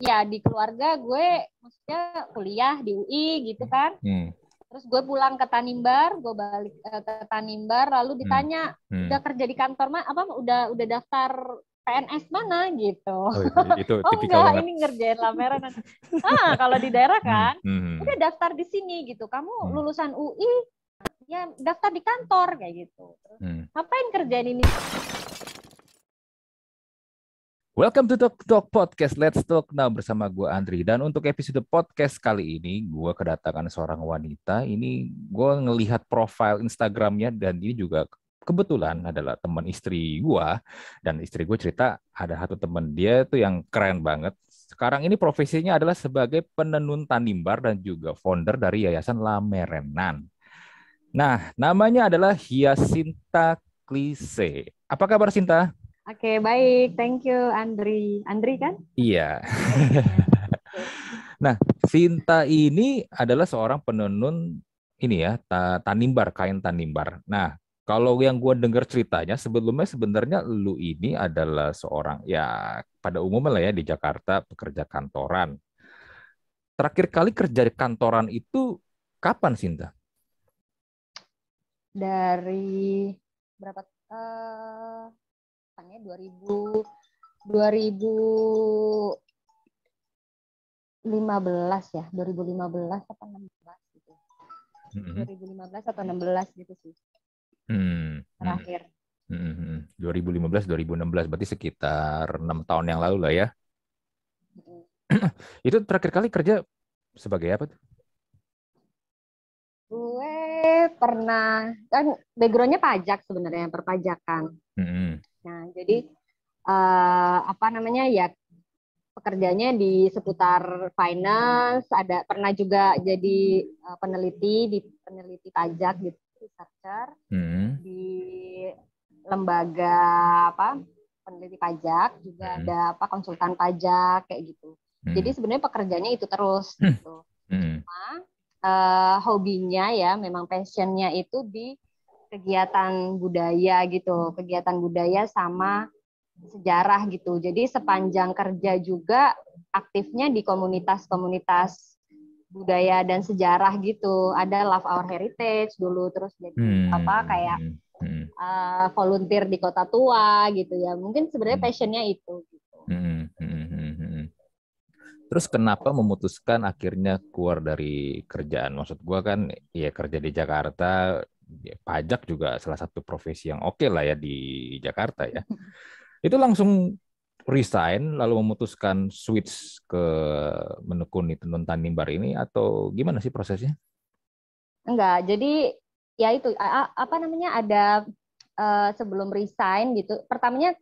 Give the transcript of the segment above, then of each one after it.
ya di keluarga gue maksudnya kuliah di UI gitu kan. Hmm. Terus gue pulang ke Tanimbar, gue balik uh, ke Tanimbar, lalu Hmm. ditanya Hmm. udah kerja di kantor mah apa udah udah daftar PNS mana gitu. Oh, itu Oh tipikal enggak, banget. ini ngerjain lameran. ah kalau di daerah kan, Hmm. udah daftar di sini gitu. Kamu Hmm. lulusan UI, ya daftar di kantor kayak gitu. Terus Hmm. ngapain kerjain ini? Welcome to Talk Talk Podcast. Let's Talk Now bersama gue Andri. Dan untuk episode podcast kali ini, gue kedatangan seorang wanita. Ini gue ngelihat profil Instagramnya dan ini juga kebetulan adalah teman istri gue. Dan istri gue cerita ada satu teman dia itu yang keren banget. Sekarang ini profesinya adalah sebagai penenun Tanimbar dan juga founder dari Yayasan Lamerenan. Nah, namanya adalah Hyasinta Klise. Apa kabar Sinta? Oke baik, thank you Andri. Andri kan? Iya. Nah, Sinta ini adalah seorang penenun ini ya, ta- tanimbar, kain tanimbar. Nah, kalau yang gue dengar ceritanya sebelumnya sebenarnya lu ini adalah seorang ya pada umumnya lah ya di Jakarta pekerja kantoran. Terakhir kali kerja di kantoran itu kapan Sinta? Dari berapa? Eh, kapan ya 2000 2015 ya, 2015 atau 16 gitu. Mhm. 2015 atau 16 gitu sih Hmm, hmm, terakhir. hmm, hmm. 2015 2016 berarti sekitar enam tahun yang lalu lah ya. Mm. Itu terakhir kali kerja sebagai apa tuh? Gue pernah kan backgroundnya pajak sebenarnya perpajakan. Hmm, Nah jadi eh, apa namanya ya pekerjaannya di seputar finance. Ada pernah juga jadi eh, peneliti di peneliti pajak gitu, researcher hmm, di lembaga apa peneliti pajak juga Hmm. ada apa konsultan pajak kayak gitu. hmm, Jadi sebenarnya pekerjaannya itu terus Hmm. gitu. hmm, eh, hobinya ya memang passionnya itu di kegiatan budaya gitu kegiatan budaya sama sejarah gitu jadi sepanjang kerja juga aktifnya di komunitas-komunitas budaya dan sejarah gitu ada Love Our Heritage dulu terus jadi hmm, apa kayak hmm, eh, volunteer di kota tua gitu ya mungkin sebenarnya Hmm. passionnya itu gitu hmm, hmm, hmm, hmm. Terus kenapa memutuskan akhirnya keluar dari kerjaan? Maksud gua kan ya kerja di Jakarta, ya, pajak juga salah satu profesi yang oke lah ya di Jakarta ya. Itu langsung resign lalu memutuskan switch ke menekuni tenun tanimbar ini atau gimana sih prosesnya? Enggak, jadi ya itu apa namanya ada eh, sebelum resign gitu. Pertamanya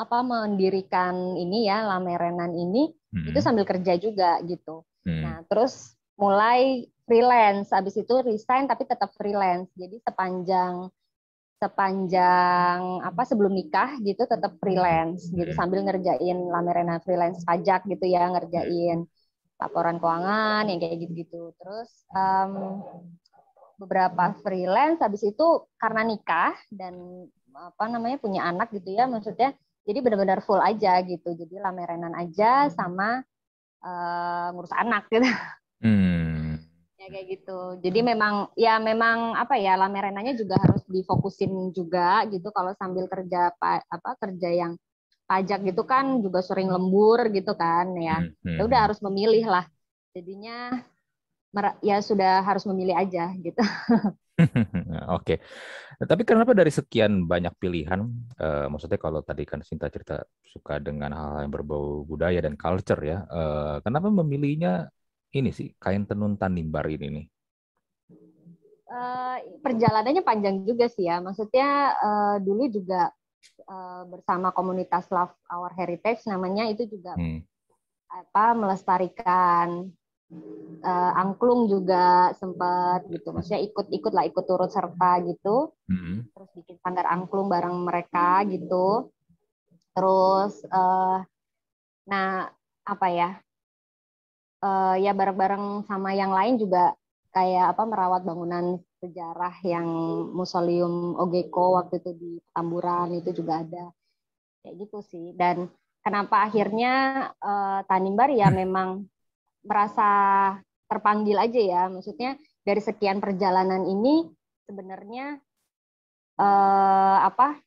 apa mendirikan ini ya Lamerenan ini Hmm, itu sambil kerja juga gitu. hmm, Nah, terus mulai freelance, habis itu resign tapi tetap freelance. Jadi sepanjang sepanjang apa sebelum nikah gitu tetap freelance gitu Hmm. sambil ngerjain Lamerenan freelance pajak gitu ya, ngerjain laporan keuangan yang kayak gitu-gitu. Terus em, beberapa freelance habis itu karena nikah dan apa namanya punya anak gitu ya maksudnya jadi benar-benar full aja gitu jadi lamerenan aja sama eh, ngurus anak gitu hmm, ya kayak gitu. Jadi memang ya memang apa ya lamerenanya juga harus difokusin juga gitu. Kalau sambil kerja pa- apa kerja yang pajak gitu kan juga sering lembur gitu kan ya. Hmm, hmm, ya udah harus memilih lah. Jadinya ya sudah harus memilih aja gitu. Oke, tapi kenapa dari sekian banyak pilihan, eh, maksudnya kalau tadi kan Sinta cerita suka dengan hal yang berbau budaya dan culture ya, eh, kenapa memilihnya ini sih kain tenun tanimbar ini nih? Eh, perjalanannya panjang juga sih ya. Maksudnya eh, dulu juga eh, bersama komunitas Love Our Heritage namanya itu juga Hmm, apa melestarikan eh, angklung juga sempat gitu. Maksudnya ikut-ikut lah ikut turut serta gitu. hmm, Terus bikin sanggar angklung bareng mereka gitu. Terus eh, nah apa ya? Eh, ya bareng-bareng sama yang lain juga kayak apa merawat bangunan sejarah yang Museum Ogeko waktu itu di Tamburan itu juga ada kayak gitu sih dan kenapa akhirnya uh, Tanimbar ya memang merasa terpanggil aja ya. Maksudnya dari sekian perjalanan ini sebenarnya uh, apa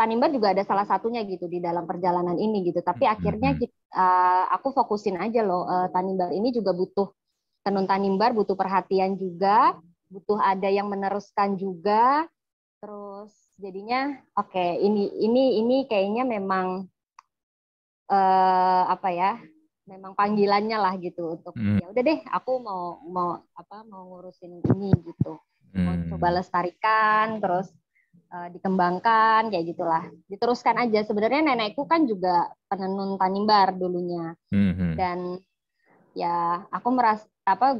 Tanimbar juga ada salah satunya gitu di dalam perjalanan ini gitu. Tapi hmm, akhirnya uh, aku fokusin aja loh uh, Tanimbar ini juga butuh tenun Tanimbar butuh perhatian juga, butuh ada yang meneruskan juga. Terus jadinya oke okay, ini ini ini kayaknya memang uh, apa ya? Memang panggilannya lah gitu untuk hmm. ya udah deh aku mau mau apa mau ngurusin ini gitu. Hmm. Mau coba lestarikan terus uh, dikembangkan kayak gitulah. Diteruskan aja. Sebenarnya nenekku kan juga penenun tanimbar dulunya. Mm-hmm. dan ya aku merasa apa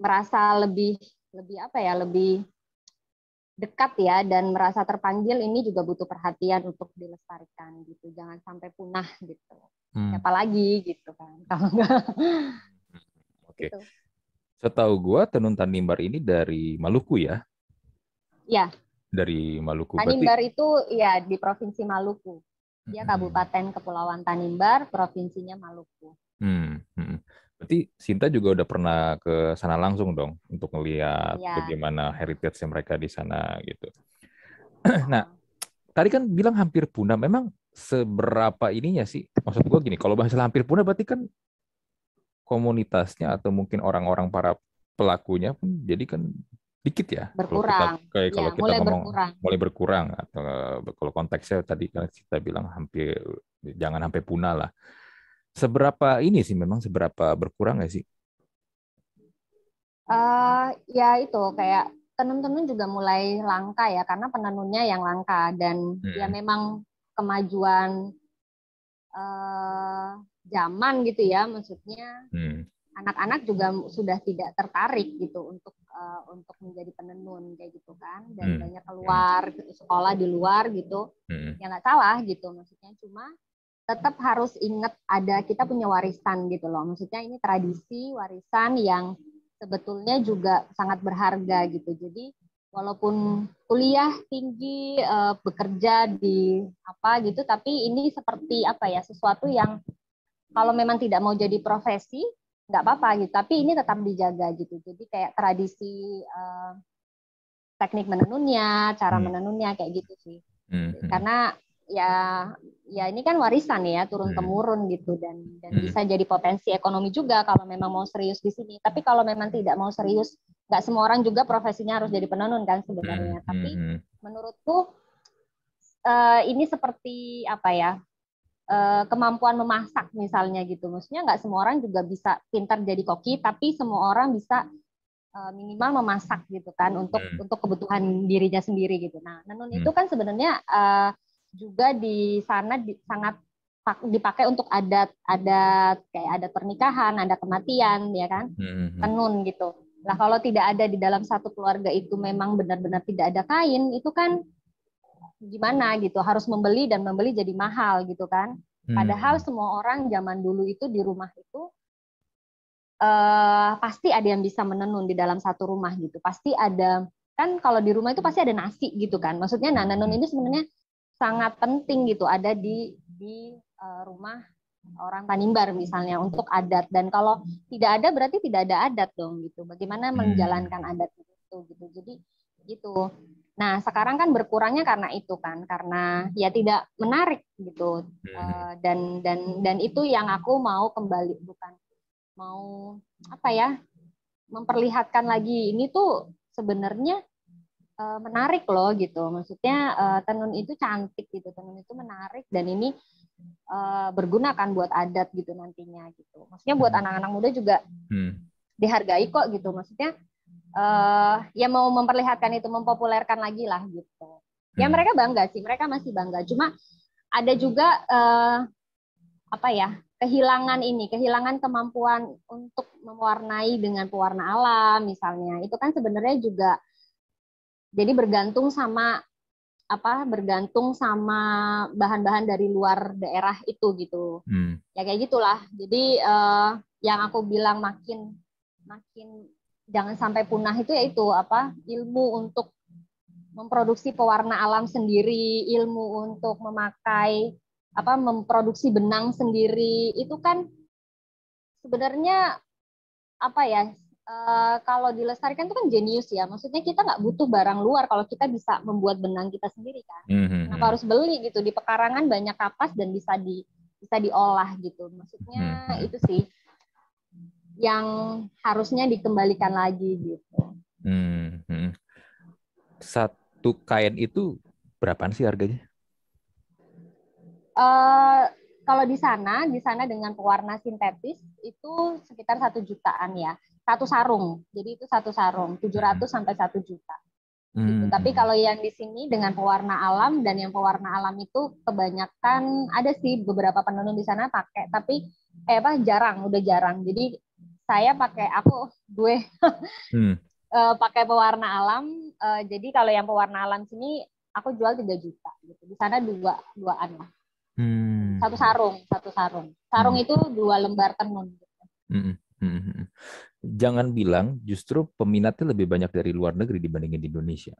merasa lebih lebih apa ya lebih dekat ya dan merasa terpanggil ini juga butuh perhatian untuk dilestarikan gitu. Jangan sampai punah gitu. Hmm. siapa lagi gitu kan. Kalau enggak oke. Okay. gitu. setahu gua tenun tanimbar ini dari Maluku ya? Ya dari Maluku. Tanimbar Berarti... itu ya di provinsi Maluku. Dia hmm. Kabupaten Kepulauan Tanimbar, provinsinya Maluku. Hmm. Hmm. Berarti Sinta juga udah pernah ke sana langsung dong untuk melihat ya. bagaimana heritage mereka di sana gitu. nah, tadi kan bilang hampir punah. Memang seberapa ininya sih? Maksud gue gini, kalau bahasa hampir punah berarti kan komunitasnya atau mungkin orang-orang para pelakunya pun jadi kan dikit ya berkurang kalau kita, kayak kalau ya, kita mulai ngomong berkurang. mulai berkurang atau kalau konteksnya tadi kan kita bilang hampir jangan sampai punah lah seberapa ini sih memang seberapa berkurang nggak sih uh, ya itu kayak tenun-tenun juga mulai langka ya karena penenunnya yang langka dan ya hmm. ya memang kemajuan uh, zaman gitu ya maksudnya hmm anak-anak juga sudah tidak tertarik gitu untuk uh, untuk menjadi penenun kayak gitu kan. Dan hmm. banyak keluar sekolah di luar gitu. Hmm. ya nggak salah gitu maksudnya. Cuma tetap harus ingat ada kita punya warisan gitu loh. Maksudnya ini tradisi warisan yang sebetulnya juga sangat berharga gitu. Jadi walaupun kuliah tinggi uh, bekerja di apa gitu tapi ini seperti apa ya sesuatu yang kalau memang tidak mau jadi profesi nggak apa-apa gitu tapi ini tetap dijaga gitu jadi kayak tradisi uh, teknik menenunnya cara hmm. menenunnya kayak gitu sih hmm. karena ya ya ini kan warisan ya turun hmm. temurun gitu dan dan hmm. bisa jadi potensi ekonomi juga kalau memang mau serius di sini tapi kalau memang tidak mau serius nggak semua orang juga profesinya harus jadi penenun kan sebenarnya hmm. tapi menurutku uh, ini seperti apa ya kemampuan memasak misalnya gitu. Maksudnya nggak semua orang juga bisa pintar jadi koki, tapi semua orang bisa uh, minimal memasak gitu kan untuk hmm. untuk kebutuhan dirinya sendiri gitu. Nah, nenun hmm. itu kan sebenarnya uh, juga di sana di, sangat dipakai untuk adat adat kayak adat pernikahan, ada kematian, ya kan, hmm. hmm, hmm. tenun gitu. Nah kalau tidak ada di dalam satu keluarga itu memang benar-benar tidak ada kain, itu kan gimana gitu harus membeli dan membeli jadi mahal gitu kan. Padahal hmm. semua orang zaman dulu itu di rumah itu uh, pasti ada yang bisa menenun di dalam satu rumah gitu. Pasti ada kan kalau di rumah itu pasti ada nasi gitu kan. Maksudnya nah menenun ini sebenarnya sangat penting gitu ada di di uh, rumah orang Tanimbar misalnya untuk adat. Dan kalau tidak ada berarti tidak ada adat dong gitu. Bagaimana hmm. menjalankan adat itu gitu. Jadi gitu Nah, sekarang kan berkurangnya karena itu kan, karena ya tidak menarik gitu. Uh, dan dan dan itu yang aku mau kembali bukan mau apa ya? memperlihatkan lagi ini tuh sebenarnya uh, menarik loh gitu. Maksudnya uh, tenun itu cantik gitu, tenun itu menarik dan ini berguna kan buat adat gitu nantinya gitu. Maksudnya buat hmm. anak-anak muda juga hmm. dihargai kok gitu. Maksudnya uh, ya mau memperlihatkan itu mempopulerkan lagi lah gitu. Ya hmm. mereka bangga sih mereka masih bangga. Cuma ada juga uh, apa ya kehilangan ini kehilangan kemampuan untuk mewarnai dengan pewarna alam misalnya. Itu kan sebenarnya juga jadi bergantung sama apa bergantung sama bahan-bahan dari luar daerah itu gitu. Hmm. ya kayak gitulah. Jadi uh, yang aku bilang makin makin jangan sampai punah itu yaitu apa ilmu untuk memproduksi pewarna alam sendiri, ilmu untuk memakai apa memproduksi benang sendiri. Itu kan sebenarnya apa ya uh, kalau dilestarikan itu kan jenius ya. Maksudnya kita nggak butuh barang luar kalau kita bisa membuat benang kita sendiri kan. Mm-hmm. kenapa harus beli gitu? Di pekarangan banyak kapas dan bisa di bisa diolah gitu. Maksudnya mm-hmm. itu sih yang harusnya dikembalikan lagi gitu mm-hmm. satu kain itu berapaan sih harganya uh, kalau di sana, di sana dengan pewarna sintetis itu sekitar satu jutaan ya, satu sarung. Jadi itu satu sarung, 700 sampai satu juta. Gitu. Hmm. Tapi kalau yang di sini dengan pewarna alam dan yang pewarna alam itu kebanyakan ada sih beberapa penenun di sana pakai, tapi eh apa jarang, udah jarang. Jadi saya pakai aku gue hmm. uh, pakai pewarna alam. Uh, jadi kalau yang pewarna alam sini aku jual 3 juta gitu. Di sana dua duaan lah. Hmm. Satu sarung, satu sarung. Sarung hmm. itu dua lembar tenun. Hmm. Hmm. hmm. Jangan bilang justru peminatnya lebih banyak dari luar negeri dibandingin di Indonesia.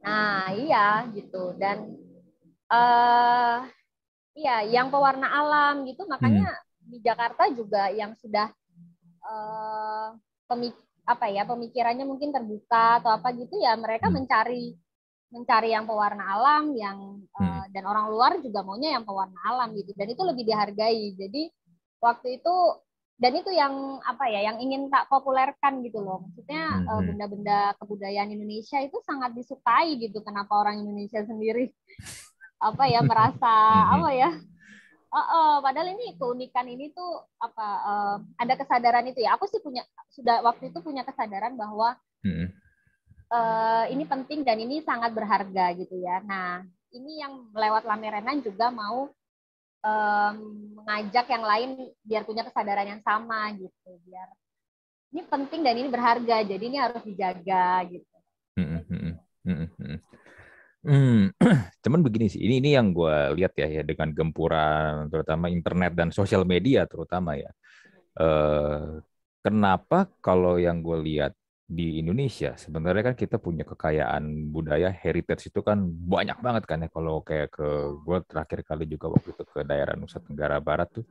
Nah, iya gitu. Dan uh, iya, yang pewarna alam gitu, makanya hmm. di Jakarta juga yang sudah uh, pemik apa ya pemikirannya mungkin terbuka atau apa gitu ya mereka hmm. mencari mencari yang pewarna alam yang hmm. uh, dan orang luar juga maunya yang pewarna alam gitu dan itu lebih dihargai jadi waktu itu dan itu yang apa ya yang ingin tak populerkan gitu loh maksudnya hmm. uh, benda-benda kebudayaan Indonesia itu sangat disukai gitu kenapa orang Indonesia sendiri apa ya merasa hmm. apa ya Oh, oh, padahal ini keunikan ini tuh apa uh, ada kesadaran itu ya. Aku sih punya sudah waktu itu punya kesadaran bahwa hmm uh, ini penting dan ini sangat berharga gitu ya. Nah, ini yang lewat Lamerenan juga mau um, mengajak yang lain biar punya kesadaran yang sama gitu, biar ini penting dan ini berharga, jadi ini harus dijaga gitu. Hmm, hmm, hmm, hmm. Hmm, cuman begini sih, ini ini yang gue lihat ya, ya dengan gempuran terutama internet dan sosial media terutama ya. Uh, kenapa kalau yang gue lihat di Indonesia sebenarnya kan kita punya kekayaan budaya heritage itu kan banyak banget kan ya kalau kayak ke gue terakhir kali juga waktu itu ke daerah Nusa Tenggara Barat tuh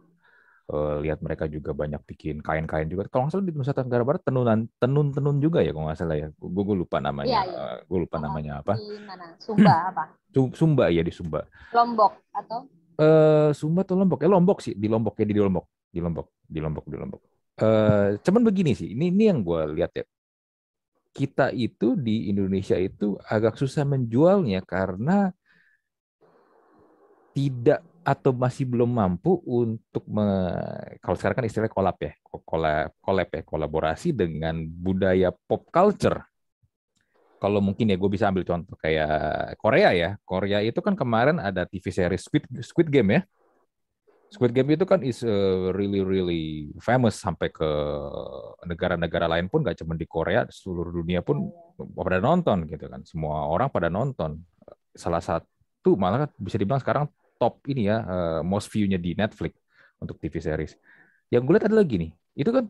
uh, lihat mereka juga banyak bikin kain-kain juga. Kalau nggak salah di Nusa Tenggara Barat tenunan tenun tenun juga ya kalau nggak salah ya. Gue, gue lupa namanya. Iya. Uh, gue lupa oh, namanya apa. Di mana? Sumba apa? Sumba ya di Sumba. Lombok atau? Uh, Sumba atau Lombok? Ya Lombok sih di Lombok ya di Lombok. Di Lombok di Lombok di Lombok. Uh, cuman begini sih ini ini yang gue lihat ya. Kita itu di Indonesia itu agak susah menjualnya karena tidak atau masih belum mampu untuk me, kalau sekarang kan istilahnya kolab ya, kolab, kolab ya, kolaborasi dengan budaya pop culture. Kalau mungkin ya gue bisa ambil contoh kayak Korea ya. Korea itu kan kemarin ada TV series Squid, Squid Game ya Squid Game itu kan is uh, really really famous sampai ke negara-negara lain pun gak cuma di Korea, seluruh dunia pun pada nonton gitu kan. Semua orang pada nonton. Salah satu malah bisa dibilang sekarang top ini ya uh, most view-nya di Netflix untuk TV series. Yang gue lihat adalah gini, itu kan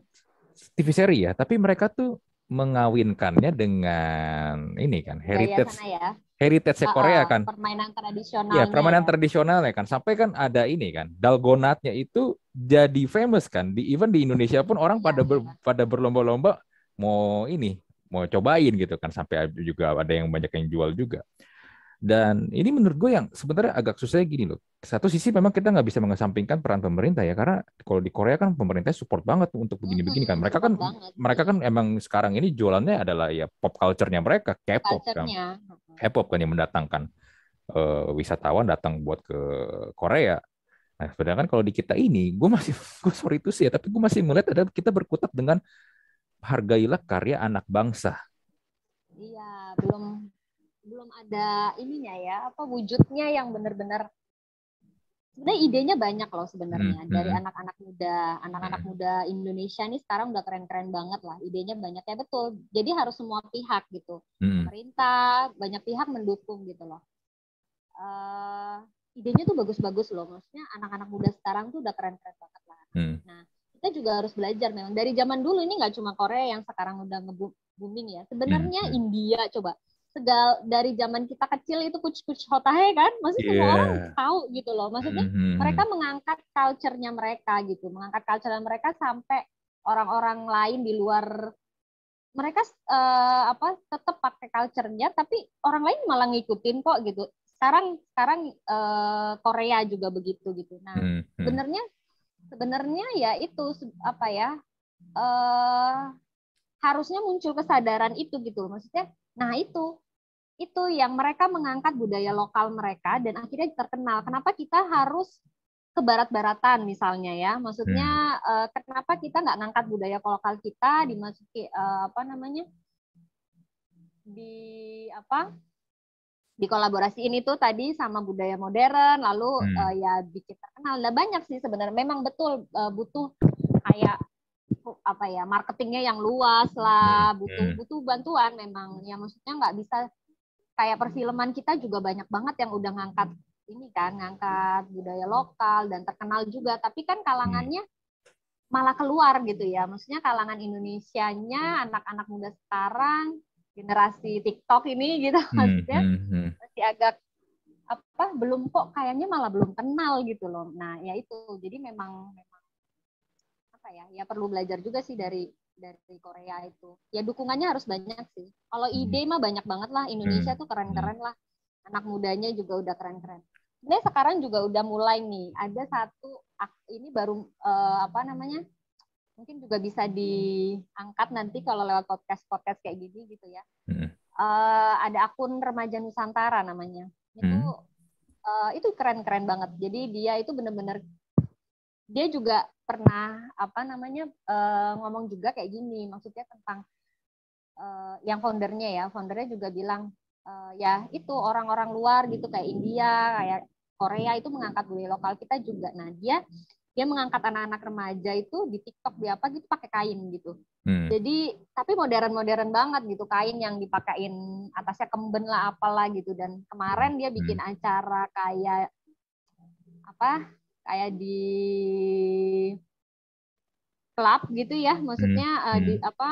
TV seri ya, tapi mereka tuh mengawinkannya dengan ini kan heritage ya heritage uh, Korea kan. Permainan tradisional. Iya, permainan ya. tradisional ya kan. Sampai kan ada ini kan, dalgonatnya itu jadi famous kan. Di even di Indonesia pun orang ya, pada ber, ya. pada berlomba-lomba mau ini, mau cobain gitu kan. Sampai juga ada yang banyak yang jual juga. Dan ini menurut gue yang sebenarnya agak susah gini loh. Satu sisi memang kita nggak bisa mengesampingkan peran pemerintah ya karena kalau di Korea kan pemerintah support banget untuk begini-begini kan. Mereka kan banget. mereka kan emang sekarang ini jualannya adalah ya pop culture-nya mereka, K-pop kan. K-pop kan yang mendatangkan uh, wisatawan datang buat ke Korea. Nah, sebenarnya kan kalau di kita ini, gue masih, gue sorry itu sih ya, tapi gue masih melihat ada kita berkutat dengan hargailah karya anak bangsa. Iya, belum ada ininya ya apa wujudnya yang benar-benar sebenarnya idenya banyak loh sebenarnya hmm, dari hmm. anak-anak muda anak-anak hmm. muda Indonesia nih sekarang udah keren-keren banget lah idenya banyak ya betul jadi harus semua pihak gitu hmm. pemerintah banyak pihak mendukung gitu loh uh, idenya tuh bagus-bagus loh maksudnya anak-anak muda sekarang tuh udah keren-keren banget lah hmm. nah kita juga harus belajar memang dari zaman dulu ini nggak cuma Korea yang sekarang udah nge booming ya sebenarnya hmm. India coba segal dari zaman kita kecil itu kuch kuch hotahe kan maksudnya yeah. semua Iya. orang tahu gitu loh maksudnya Mhm. mereka mengangkat culture-nya mereka gitu mengangkat culture mereka sampai orang-orang lain di luar mereka eh, apa tetap pakai culture-nya tapi orang lain malah ngikutin kok gitu sekarang sekarang eh, Korea juga begitu gitu nah Mhm. sebenarnya sebenarnya ya itu apa ya eh harusnya muncul kesadaran itu gitu maksudnya nah itu. Itu yang mereka mengangkat budaya lokal mereka dan akhirnya terkenal. Kenapa kita harus ke barat-baratan misalnya ya? Maksudnya eh, kenapa kita nggak ngangkat budaya lokal kita dimasuki eh, apa namanya? Di apa? Dikolaborasiin itu tadi sama budaya modern lalu Hmm. eh, ya bikin terkenal. Nah banyak sih sebenarnya. Memang betul eh, butuh kayak apa ya marketingnya yang luas lah Hmm, butuh hmm. butuh bantuan memang. Ya maksudnya nggak bisa kayak perfilman kita juga banyak banget yang udah ngangkat ini kan ngangkat budaya lokal dan terkenal juga. Tapi kan kalangannya malah keluar gitu ya. Maksudnya kalangan Indonesianya anak-anak muda sekarang generasi TikTok ini gitu Hmm, maksudnya hmm, hmm. masih agak apa belum kok kayaknya malah belum kenal gitu loh. Nah ya itu. Jadi memang apa ya ya perlu belajar juga sih dari dari Korea itu. Ya dukungannya harus banyak sih. Kalau Hmm. ide mah banyak banget lah. Indonesia tuh keren-keren lah. Anak mudanya juga udah keren-keren. Sebenarnya sekarang juga udah mulai nih. Ada satu ini baru eh, apa namanya mungkin juga bisa diangkat nanti kalau lewat podcast podcast kayak gini gitu ya. Hmm. Eh, ada akun remaja Nusantara namanya. Itu Hmm. eh, itu keren-keren banget. Jadi dia itu bener-bener dia juga pernah apa namanya eh, ngomong juga kayak gini maksudnya tentang eh, yang foundernya ya foundernya juga bilang eh, ya itu orang-orang luar gitu kayak India kayak Korea itu mengangkat budaya lokal kita juga. Nah dia dia mengangkat anak-anak remaja itu di TikTok di apa gitu pakai kain gitu. Hmm. jadi tapi modern-modern banget gitu kain yang dipakein atasnya kemben lah apalah gitu. Dan kemarin dia bikin acara kayak apa kayak di klub gitu ya maksudnya Hmm, eh, di hmm. apa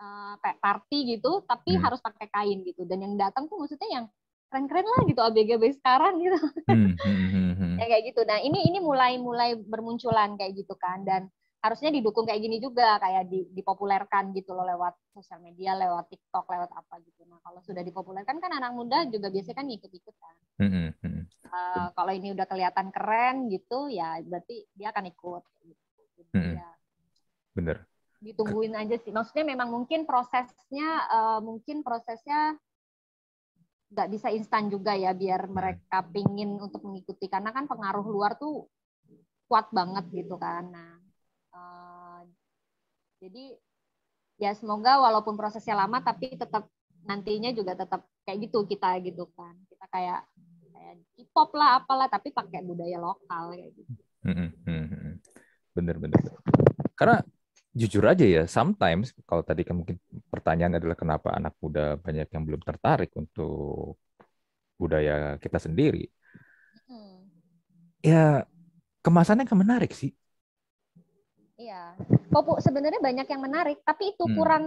eh, kayak party gitu tapi Hmm. harus pakai kain gitu dan yang datang tuh maksudnya yang keren-keren lah gitu ABG sekarang gitu Hmm, hmm, hmm, hmm. ya kayak gitu. Nah ini ini mulai mulai bermunculan kayak gitu kan dan harusnya didukung kayak gini juga kayak di, dipopulerkan gitu loh lewat sosial media, lewat TikTok, lewat apa gitu. Nah kalau sudah dipopulerkan kan anak muda juga biasanya kan ikut-ikut kan. Hmm, hmm, hmm. Eh, kalau ini udah kelihatan keren gitu ya berarti dia akan ikut. Gitu. Jadi Mm-mm. ya Bener. ditungguin aja sih. Maksudnya memang mungkin prosesnya eh, mungkin prosesnya nggak bisa instan juga ya biar mereka pingin untuk mengikuti karena kan pengaruh luar tuh kuat banget gitu kan. Nah, eh, jadi ya semoga walaupun prosesnya lama tapi tetap nantinya juga tetap kayak gitu kita gitu kan. Kita kayak K-pop lah apalah tapi pakai budaya lokal kayak gitu. Hmm, hmm, hmm. Bener, bener. Karena jujur aja ya, sometimes kalau tadi kan mungkin pertanyaan adalah kenapa anak muda banyak yang belum tertarik untuk budaya kita sendiri. Hmm. Ya kemasannya kan menarik sih. Iya. Popu sebenarnya banyak yang menarik, tapi itu Hmm. kurang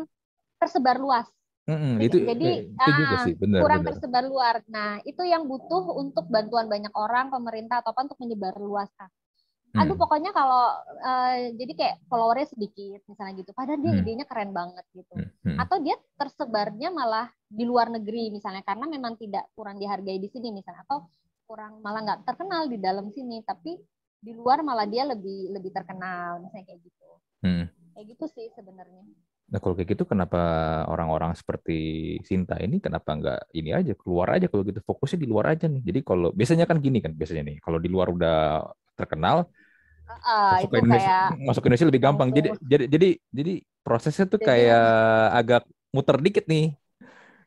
tersebar luas. Mm-mm, Jadi- itu jadi, itu juga ah, sih, benar, kurang benar. tersebar luar. Nah, itu yang butuh untuk bantuan banyak orang, pemerintah atau apa untuk menyebar luaskan. Aduh, Hmm, pokoknya kalau eh, jadi kayak followernya sedikit misalnya gitu. Padahal dia Hmm. idenya keren banget gitu. hmm, hmm. Atau dia tersebarnya malah di luar negeri misalnya karena memang tidak kurang dihargai di sini misalnya atau kurang malah nggak terkenal di dalam sini tapi di luar malah dia lebih lebih terkenal misalnya kayak gitu. Hmm. Kayak gitu sih sebenarnya. Nah kalau kayak gitu kenapa orang-orang seperti Sinta ini kenapa nggak ini aja keluar aja kalau gitu fokusnya di luar aja nih. Jadi kalau biasanya kan gini kan biasanya nih kalau di luar udah terkenal Ah, masuk itu ke Indonesia kayak masuk ke Indonesia lebih gampang. Jadi jadi jadi jadi prosesnya tuh Jadi- kayak agak muter dikit nih.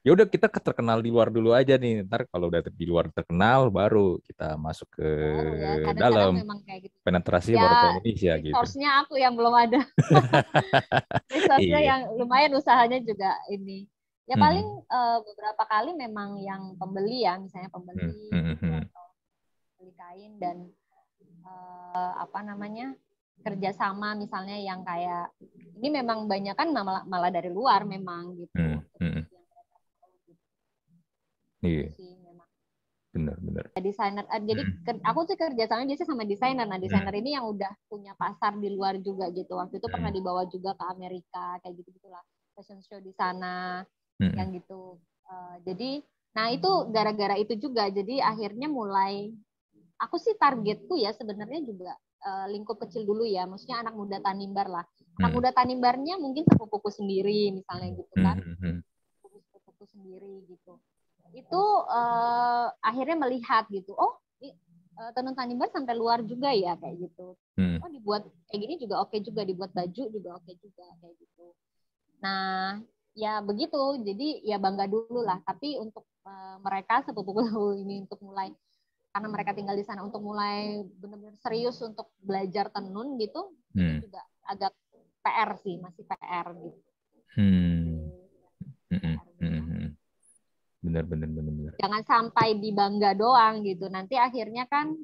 Ya udah kita ke- terkenal di luar dulu aja nih. Ntar kalau udah di luar terkenal baru kita masuk ke baru ya. Dalam gitu. penetrasi Ya, baru ke Indonesia gitu. Resource-nya aku yang belum ada. Resource-nya Iya. yang lumayan usahanya juga ini. Ya Hmm. paling eh, beberapa kali memang yang pembeli ya, misalnya pembeli Hmm, hmm, atau beli kain dan eh, apa namanya kerjasama misalnya yang kayak ini memang banyak kan malah malah dari luar memang gitu. Hmm, hmm. Yang mereka tahu gitu. Iya. Benar, benar. Desainer, eh, jadi hmm. aku sih kerja sama biasanya sama desainer. Nah, desainer hmm. ini yang udah punya pasar di luar juga gitu. Waktu itu hmm. pernah dibawa juga ke Amerika, kayak gitu gitulah. Fashion show di sana, hmm. yang gitu. Uh, jadi, nah itu gara-gara itu juga. Jadi akhirnya mulai, aku sih targetku ya sebenarnya juga uh, lingkup kecil dulu ya. Maksudnya anak muda Tanimbar lah. Anak hmm. muda Tanimbarnya mungkin sepupuku sendiri misalnya gitu kan. Hmm. Sepupuku sendiri gitu itu uh, akhirnya melihat gitu oh uh, tenun tanimbar sampai luar juga ya kayak gitu hmm. oh dibuat kayak gini juga oke okay juga dibuat baju juga oke okay juga kayak gitu nah ya begitu jadi ya bangga dulu lah tapi untuk uh, mereka sepupu ini untuk mulai karena mereka tinggal di sana untuk mulai benar-benar serius untuk belajar tenun gitu hmm. itu juga agak PR sih masih PR gitu. Hmm. Benar benar benar benar jangan sampai di bangga doang gitu nanti akhirnya kan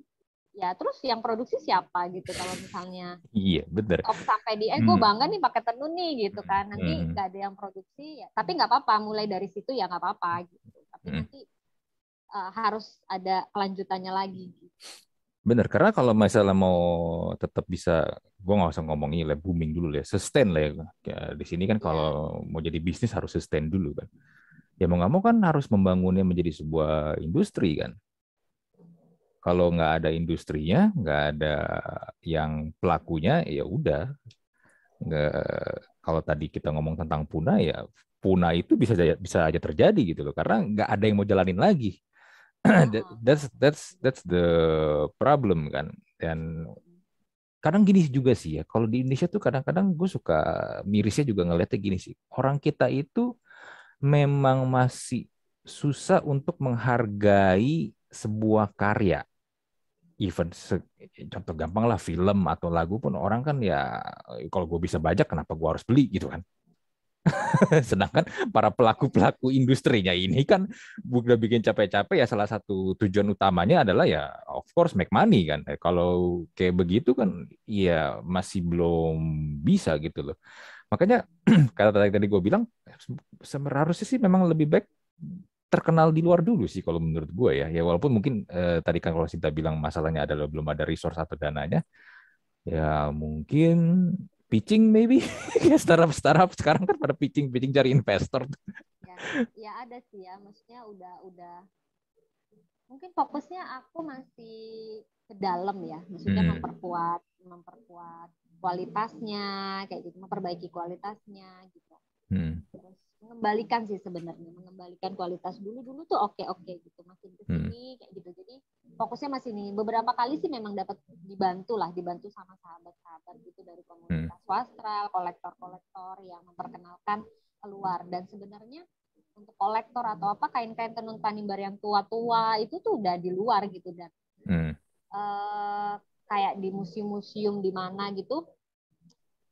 ya terus yang produksi siapa gitu kalau misalnya iya benar sampai di eh gue hmm. bangga nih pakai tenun nih gitu kan nanti hmm. nggak hmm. ada yang produksi ya tapi nggak apa-apa mulai dari situ ya nggak apa-apa gitu tapi hmm. nanti uh, harus ada kelanjutannya lagi gitu. Bener, karena kalau misalnya mau tetap bisa, gue nggak usah ngomongin lah booming dulu ya, sustain lah ya. ya di sini kan iya. kalau mau jadi bisnis harus sustain dulu kan ya mau nggak mau kan harus membangunnya menjadi sebuah industri kan. Kalau nggak ada industrinya, nggak ada yang pelakunya, ya udah. Kalau tadi kita ngomong tentang punah, ya punah itu bisa bisa aja terjadi gitu loh, karena nggak ada yang mau jalanin lagi. that's that's that's the problem kan. Dan kadang gini juga sih ya, kalau di Indonesia tuh kadang-kadang gue suka mirisnya juga ngeliatnya gini sih. Orang kita itu memang masih susah untuk menghargai sebuah karya. Even contoh gampang lah film atau lagu pun orang kan ya kalau gue bisa baca kenapa gue harus beli gitu kan. Sedangkan para pelaku-pelaku industrinya ini kan udah bikin capek-capek ya salah satu tujuan utamanya adalah ya of course make money kan. Kalau kayak begitu kan ya masih belum bisa gitu loh. Makanya kata tadi tadi gue bilang harusnya sih memang lebih baik terkenal di luar dulu sih kalau menurut gue ya. Ya walaupun mungkin eh, tadi kan kalau Sinta bilang masalahnya adalah belum ada resource atau dananya, ya mungkin pitching maybe ya startup startup sekarang kan pada pitching pitching cari investor. Ya, ya ada sih ya, maksudnya udah udah mungkin fokusnya aku masih ke dalam ya, maksudnya hmm. memperkuat memperkuat kualitasnya kayak gitu memperbaiki kualitasnya gitu hmm. terus mengembalikan sih sebenarnya mengembalikan kualitas dulu dulu tuh oke oke gitu makin ke sini hmm. kayak gitu jadi fokusnya masih nih beberapa kali sih memang dapat dibantu lah dibantu sama sahabat-sahabat gitu dari komunitas hmm. wastral kolektor-kolektor yang memperkenalkan keluar dan sebenarnya untuk kolektor atau apa kain-kain tenun tanimbar yang tua-tua itu tuh udah di luar gitu dan hmm. uh, kayak di museum-museum di mana gitu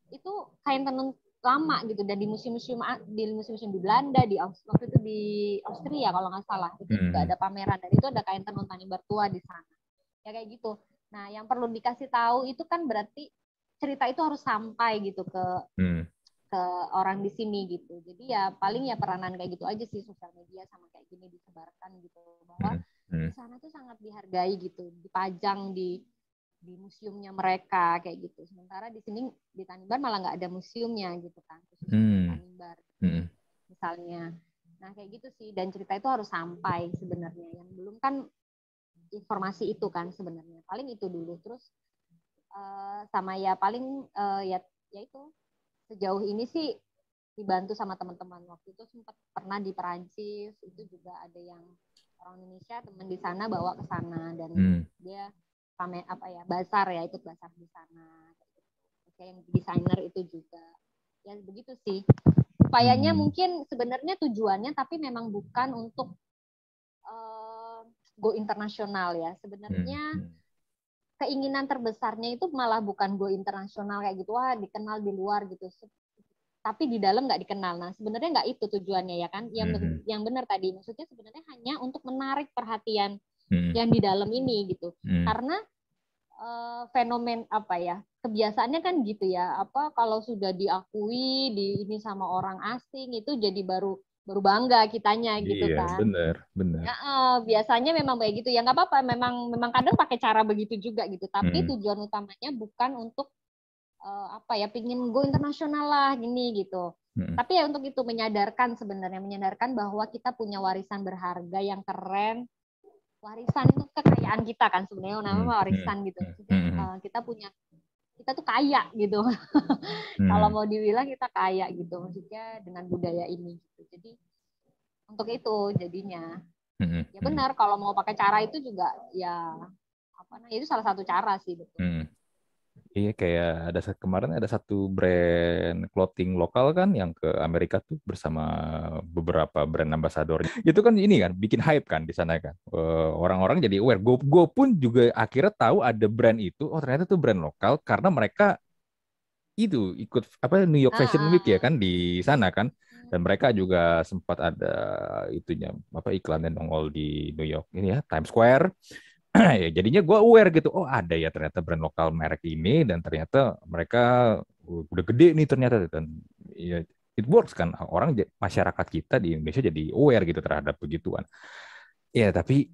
itu kain tenun lama gitu dan di museum-museum di museum-museum di Belanda di waktu itu di Austria kalau nggak salah itu hmm. juga ada pameran dan itu ada kain tenun tani bertua di sana ya kayak gitu nah yang perlu dikasih tahu itu kan berarti cerita itu harus sampai gitu ke hmm. ke orang di sini gitu jadi ya paling ya peranan kayak gitu aja sih sosial media sama kayak gini disebarkan gitu bahwa hmm. Hmm. di sana tuh sangat dihargai gitu dipajang di di museumnya mereka kayak gitu. Sementara di sini di Tanimbar malah nggak ada museumnya gitu kan, khusus hmm. Tanimbar hmm. misalnya. Nah kayak gitu sih dan cerita itu harus sampai sebenarnya. Yang belum kan informasi itu kan sebenarnya. Paling itu dulu terus uh, sama ya paling uh, ya ya itu sejauh ini sih dibantu sama teman-teman waktu itu sempat pernah di Perancis itu juga ada yang orang Indonesia teman di sana bawa ke sana dan hmm. dia pamer apa ya basar ya ikut basar di sana kayak yang desainer itu juga ya begitu sih upayanya hmm. mungkin sebenarnya tujuannya tapi memang bukan untuk uh, go internasional ya sebenarnya hmm, hmm. keinginan terbesarnya itu malah bukan go internasional kayak gitu wah dikenal di luar gitu tapi di dalam nggak dikenal. Nah, sebenarnya nggak itu tujuannya ya kan? Yang hmm. yang benar tadi maksudnya sebenarnya hanya untuk menarik perhatian hmm. yang di dalam ini gitu. Hmm. Karena uh, fenomen apa ya? Kebiasaannya kan gitu ya. Apa kalau sudah diakui di ini sama orang asing itu jadi baru baru bangga kitanya gitu iya, kan. bener, bener. Ya, uh, biasanya memang kayak gitu ya nggak apa-apa. Memang memang kadang pakai cara begitu juga gitu. Tapi hmm. tujuan utamanya bukan untuk uh, apa ya, pingin go internasional lah gini gitu. Hmm. Tapi ya untuk itu menyadarkan sebenarnya menyadarkan bahwa kita punya warisan berharga yang keren. Warisan itu kekayaan kita kan sebenarnya namanya hmm. warisan gitu. Jadi, uh, kita punya kita tuh kaya gitu. hmm. Kalau mau dibilang kita kaya gitu, maksudnya dengan budaya ini. Gitu. Jadi untuk itu jadinya. Hmm. Ya benar kalau mau pakai cara itu juga ya apa nah itu salah satu cara sih betul. Hmm. Iya kayak ada kemarin ada satu brand clothing lokal kan yang ke Amerika tuh bersama beberapa brand ambassador. Itu kan ini kan bikin hype kan di sana kan. Eh, orang-orang jadi aware. Gue pun juga akhirnya tahu ada brand itu. Oh ternyata itu brand lokal karena mereka itu ikut apa New York Fashion Week ya kan di sana kan. Dan mereka juga sempat ada itunya apa iklannya nongol di New York ini ya Times Square ya jadinya gue aware gitu oh ada ya ternyata brand lokal merek ini dan ternyata mereka udah gede nih ternyata. Dan ya it works kan orang masyarakat kita di Indonesia jadi aware gitu terhadap begituan. Ya tapi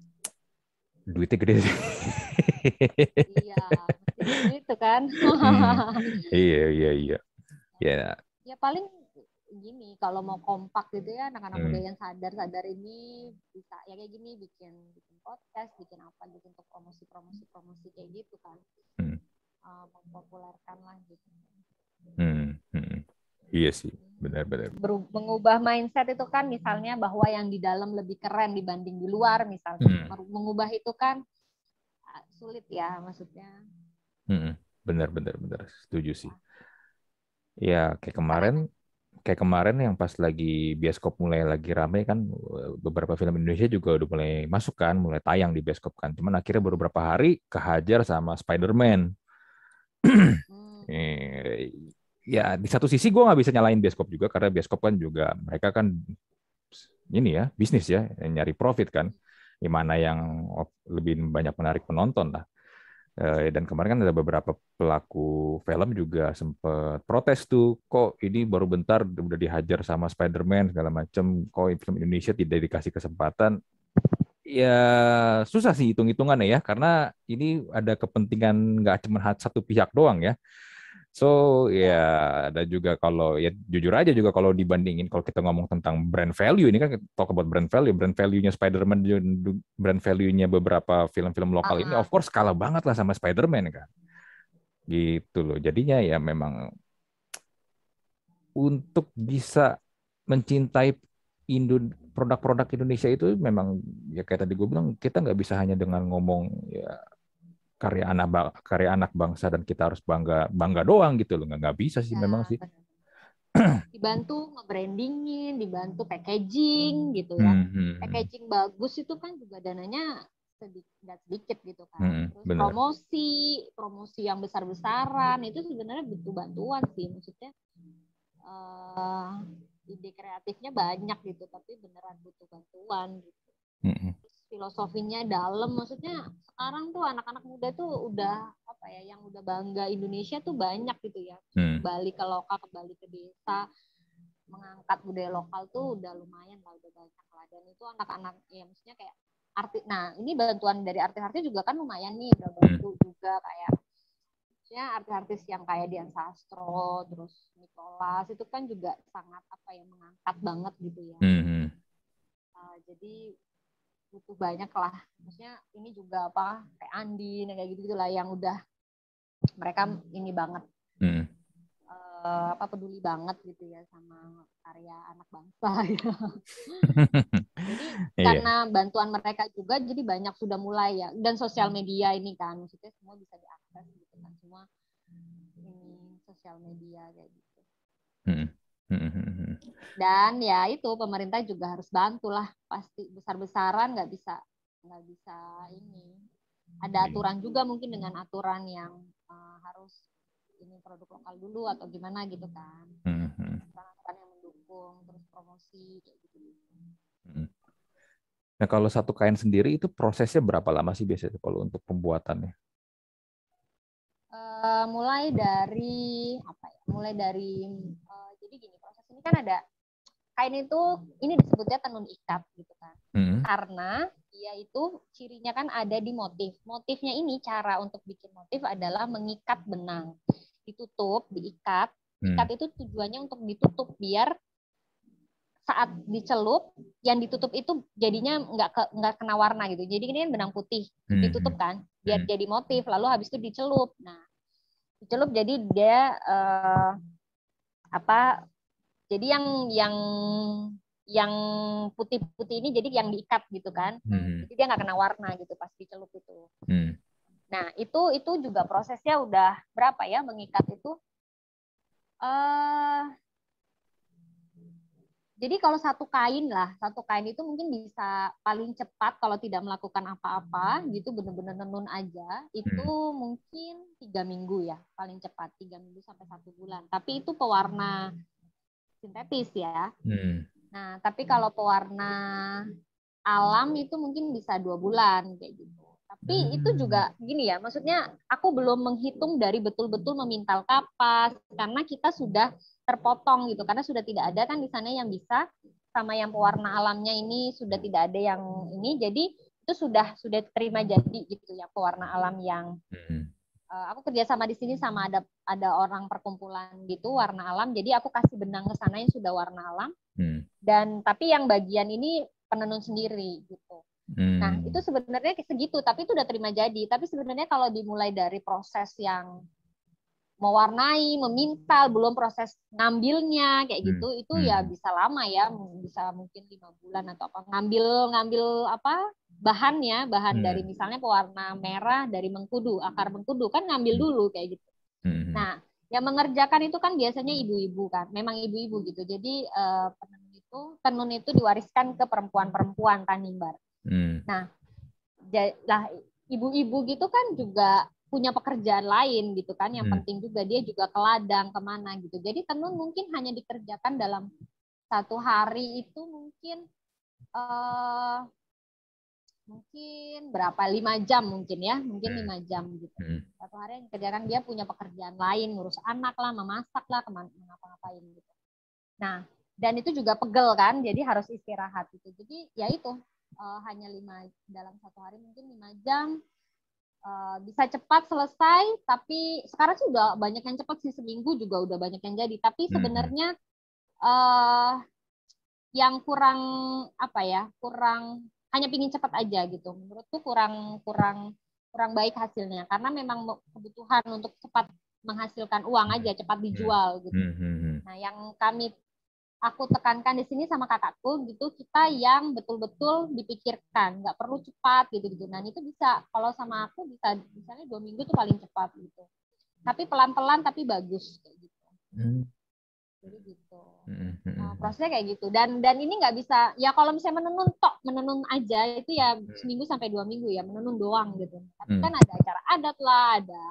duitnya gede sih. Iya itu kan. Hmm. iya iya iya. Ya. Ya paling gini kalau mau kompak gitu ya anak-anak hmm. muda yang sadar-sadar ini bisa ya kayak gini bikin bikin podcast bikin apa gitu untuk promosi-promosi promosi kayak gitu kan hmm. uh, mempopulerkan lah gitu hmm. Hmm. iya sih benar-benar mengubah mindset itu kan misalnya bahwa yang di dalam lebih keren dibanding di luar misalnya hmm. mengubah itu kan uh, sulit ya maksudnya hmm. benar benar benar setuju sih ya kayak kemarin kayak kemarin yang pas lagi bioskop mulai lagi rame kan beberapa film Indonesia juga udah mulai masuk kan, mulai tayang di bioskop kan. Cuman akhirnya baru beberapa hari kehajar sama Spider-Man. Hmm. Eh, ya di satu sisi gue nggak bisa nyalain bioskop juga karena bioskop kan juga mereka kan ini ya bisnis ya nyari profit kan. Gimana yang lebih banyak menarik penonton lah. Eh, dan kemarin kan ada beberapa pelaku film juga sempat protes tuh, kok ini baru bentar udah dihajar sama Spider-Man segala macam, kok film Indonesia tidak dikasih kesempatan. Ya susah sih hitung-hitungannya ya, karena ini ada kepentingan nggak cuma satu pihak doang ya. So ya ada juga kalau ya jujur aja juga kalau dibandingin kalau kita ngomong tentang brand value ini kan talk about brand value, brand value-nya Spider-Man brand value-nya beberapa film-film lokal uh -huh. ini of course kalah banget lah sama Spider-Man kan. Gitu loh. Jadinya ya memang untuk bisa mencintai Indo produk-produk Indonesia itu memang ya kayak tadi gue bilang kita nggak bisa hanya dengan ngomong ya karya anak karya anak bangsa dan kita harus bangga bangga doang gitu loh. Nggak nggak bisa sih ya, memang sih. dibantu nge-brandingin dibantu packaging gitu ya. Hmm, hmm, packaging bagus itu kan juga dananya sedikit sedikit gitu kan. Hmm, terus bener. promosi promosi yang besar besaran itu sebenarnya butuh bantuan sih. Maksudnya uh, ide kreatifnya banyak gitu tapi beneran butuh bantuan gitu. Hmm filosofinya dalam maksudnya sekarang tuh anak-anak muda tuh udah apa ya yang udah bangga Indonesia tuh banyak gitu ya hmm. kembali ke lokal kembali ke desa mengangkat budaya lokal tuh udah lumayan lah udah banyak lah dan itu anak-anak ya maksudnya kayak arti nah ini bantuan dari artis-artis juga kan lumayan nih udah hmm. bantu hmm. juga kayak maksudnya artis-artis yang kayak Dian Sastro terus Nicholas itu kan juga sangat apa ya mengangkat banget gitu ya hmm. uh, jadi butuh banyak lah maksudnya ini juga apa kayak Andi kayak gitu gitulah yang udah mereka ini banget hmm. uh, apa peduli banget gitu ya sama karya anak bangsa ya. jadi iya. karena bantuan mereka juga jadi banyak sudah mulai ya dan sosial media ini kan maksudnya semua bisa diakses gitu kan semua ini sosial media kayak gitu hmm. Hmm, hmm, hmm, Dan ya itu pemerintah juga harus bantulah pasti besar-besaran nggak bisa nggak bisa ini. Ada aturan juga mungkin dengan aturan yang uh, harus ini produk lokal dulu atau gimana gitu kan. Aturan yang mendukung terus promosi kayak gitu. Nah kalau satu kain sendiri itu prosesnya berapa lama sih biasanya kalau untuk pembuatannya? Uh, mulai dari apa ya? Mulai dari jadi gini proses ini kan ada kain itu ini disebutnya tenun ikat gitu kan. Hmm. Karena dia itu cirinya kan ada di motif. Motifnya ini cara untuk bikin motif adalah mengikat benang. Ditutup, diikat. Hmm. Ikat itu tujuannya untuk ditutup biar saat dicelup yang ditutup itu jadinya nggak ke, nggak kena warna gitu. Jadi ini kan benang putih Hmm. ditutup kan biar Hmm. jadi motif. Lalu habis itu dicelup. Nah, dicelup jadi dia eh, apa? Jadi yang yang yang putih-putih ini jadi yang diikat gitu kan. Hmm. Jadi dia nggak kena warna gitu pas dicelup itu. Hmm. Nah, itu itu juga prosesnya udah berapa ya mengikat itu? eh jadi kalau satu kain lah, satu kain itu mungkin bisa paling cepat kalau tidak melakukan apa-apa gitu, bener-bener nenun aja, itu mungkin tiga minggu ya, paling cepat tiga minggu sampai satu bulan. Tapi itu pewarna sintetis ya. Hmm. Nah, tapi kalau pewarna alam itu mungkin bisa dua bulan kayak gitu. Tapi Hmm. itu juga gini ya, maksudnya aku belum menghitung dari betul-betul memintal kapas karena kita sudah terpotong gitu, karena sudah tidak ada kan di sana yang bisa sama yang pewarna alamnya ini sudah tidak ada yang ini, jadi itu sudah sudah terima jadi gitu ya pewarna alam yang Hmm. eh, aku kerja sama di sini sama ada ada orang perkumpulan gitu warna alam, jadi aku kasih benang ke sana yang sudah warna alam Hmm. dan tapi yang bagian ini penenun sendiri gitu. Hmm. Nah, itu sebenarnya segitu, tapi itu udah terima jadi. Tapi sebenarnya kalau dimulai dari proses yang mewarnai, memintal, belum proses ngambilnya kayak Hmm, gitu, itu hmm. ya bisa lama ya, bisa mungkin lima bulan atau apa. Ngambil ngambil apa bahannya, bahan Hmm. dari misalnya pewarna merah dari mengkudu, akar mengkudu kan ngambil Hmm. dulu kayak gitu. Hmm. Nah, yang mengerjakan itu kan biasanya ibu-ibu kan, memang ibu-ibu gitu. Jadi eh, penenun itu tenun itu diwariskan ke perempuan-perempuan Tanimbar. Hmm. Ja- lah ibu-ibu gitu kan juga punya pekerjaan lain gitu kan yang Hmm. penting juga dia juga ke ladang ke mana gitu jadi tenun mungkin hanya dikerjakan dalam satu hari itu mungkin eh mungkin berapa lima jam mungkin ya mungkin Hmm. lima jam gitu Hmm. satu hari yang dikerjakan dia punya pekerjaan lain ngurus anak lah memasak lah ke mana ngapa-ngapain gitu nah dan itu juga pegel kan jadi harus istirahat gitu jadi ya itu eh, hanya lima dalam satu hari mungkin lima jam Eh, bisa cepat selesai tapi sekarang sih udah banyak yang cepat sih seminggu juga udah banyak yang jadi tapi Mhm. sebenarnya eh yang kurang apa ya kurang hanya pingin cepat aja gitu menurutku kurang kurang kurang baik hasilnya karena memang me- kebutuhan untuk cepat menghasilkan uang aja cepat dijual gitu Hmm. Hmm. Hmm. Nah, yang kami aku tekankan di sini sama kakakku gitu, kita yang betul-betul dipikirkan, nggak perlu cepat gitu gitu. Dan itu bisa kalau sama aku bisa misalnya dua minggu tuh paling cepat gitu. Tapi pelan-pelan tapi bagus kayak gitu. Hmm. Jadi gitu. Hmm. Hmm. Nah, prosesnya kayak gitu. Dan dan ini nggak bisa ya kalau misalnya menenun tok menenun aja itu ya seminggu sampai dua minggu ya menenun doang gitu. Tapi Hmm. kan ada acara adat lah, ada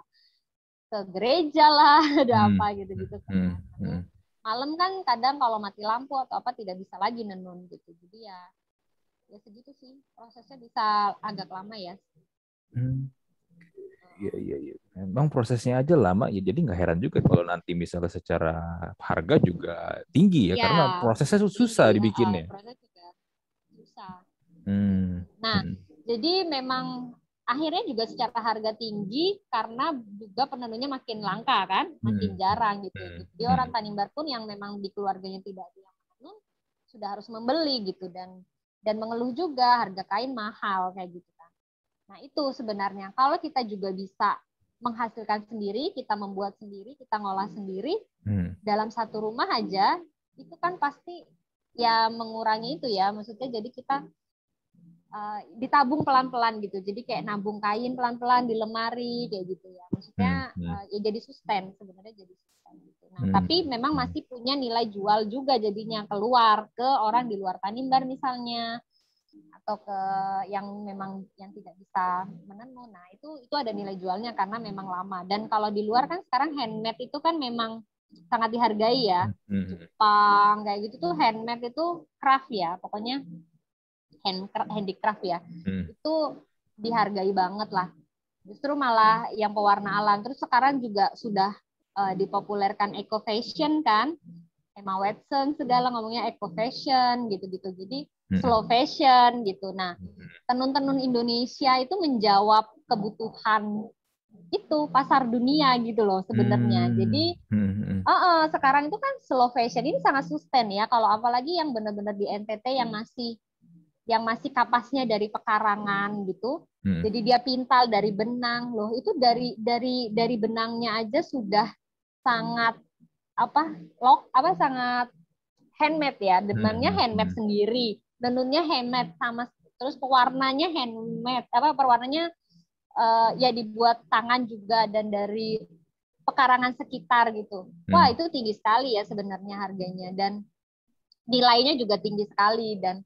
ke gereja lah, ada Hmm. apa gitu gitu Hmm. kan. Hmm. Malam kan kadang kalau mati lampu atau apa tidak bisa lagi nenun gitu jadi ya ya segitu sih prosesnya bisa agak lama ya Hmm. Iya iya iya. Memang prosesnya aja lama ya jadi nggak heran juga kalau nanti misalnya secara harga juga tinggi ya Iya. karena prosesnya su- susah Jadi, dibikinnya. proses juga susah Hmm. nah Hmm. jadi memang akhirnya juga secara harga tinggi karena juga penenunnya makin langka kan? Makin Hmm. jarang gitu. Hmm. jadi orang Tanimbar pun yang memang di keluarganya tidak ada yang menenun sudah harus membeli gitu. Dan dan mengeluh juga harga kain mahal kayak gitu kan? Nah itu sebenarnya. Kalau kita juga bisa menghasilkan sendiri kita membuat sendiri kita ngolah sendiri Hmm. dalam satu rumah aja itu kan pasti ya mengurangi itu ya. Maksudnya jadi kita uh, ditabung pelan-pelan gitu. Jadi kayak nabung kain pelan-pelan di lemari kayak gitu ya. Maksudnya Hmm, hmm. uh, ya jadi sustain sebenarnya jadi sustain gitu. Nah Hmm. tapi memang masih punya nilai jual juga jadinya. Keluar ke orang di luar Tanimbar misalnya atau ke yang memang yang tidak bisa menenun nah itu itu ada nilai jualnya karena memang lama. Dan kalau di luar kan sekarang handmade itu kan memang sangat dihargai ya. Hmm. Jepang kayak gitu tuh handmade itu craft ya. Pokoknya hand handicraft ya Hmm. itu dihargai banget lah justru malah yang pewarna alam terus sekarang juga sudah eh, dipopulerkan eco fashion kan Emma Watson segala ngomongnya eco fashion gitu-gitu. Jadi slow fashion gitu. Nah, tenun-tenun Indonesia itu menjawab kebutuhan itu pasar dunia gitu loh sebenarnya. Hmm. Jadi hmm. uh, uh, sekarang itu kan slow fashion ini sangat sustain ya. Kalau apalagi yang benar-benar di NTT yang masih yang masih kapasnya dari pekarangan gitu. Hmm. Jadi dia pintal dari benang loh. Itu dari dari dari benangnya aja sudah sangat apa lock apa sangat handmade ya dengannya hmm, hmm, handmade hmm. sendiri tenunnya handmade sama terus pewarnanya handmade apa perwarnanya uh, ya dibuat tangan juga dan dari pekarangan sekitar gitu wah itu tinggi sekali ya sebenarnya harganya dan nilainya juga tinggi sekali dan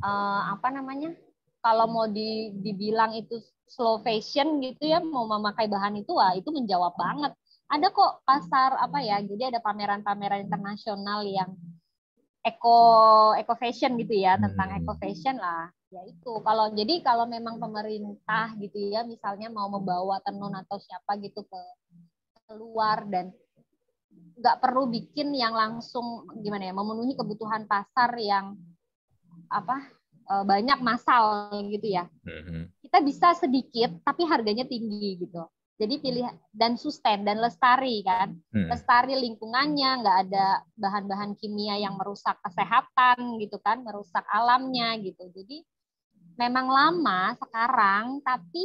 uh, apa namanya kalau mau di, dibilang itu slow fashion gitu ya mau memakai bahan itu wah itu menjawab banget ada kok pasar apa ya jadi ada pameran-pameran internasional yang eco eco fashion gitu ya tentang hmm. eco fashion lah ya itu kalau jadi kalau memang pemerintah gitu ya misalnya mau membawa tenun atau siapa gitu ke keluar dan nggak perlu bikin yang langsung gimana ya memenuhi kebutuhan pasar yang apa e, banyak masal gitu ya hmm. kita bisa sedikit tapi harganya tinggi gitu jadi pilih dan sustain dan lestari kan. Hmm. Lestari lingkungannya, nggak ada bahan-bahan kimia yang merusak kesehatan gitu kan, merusak alamnya gitu. Jadi memang lama sekarang tapi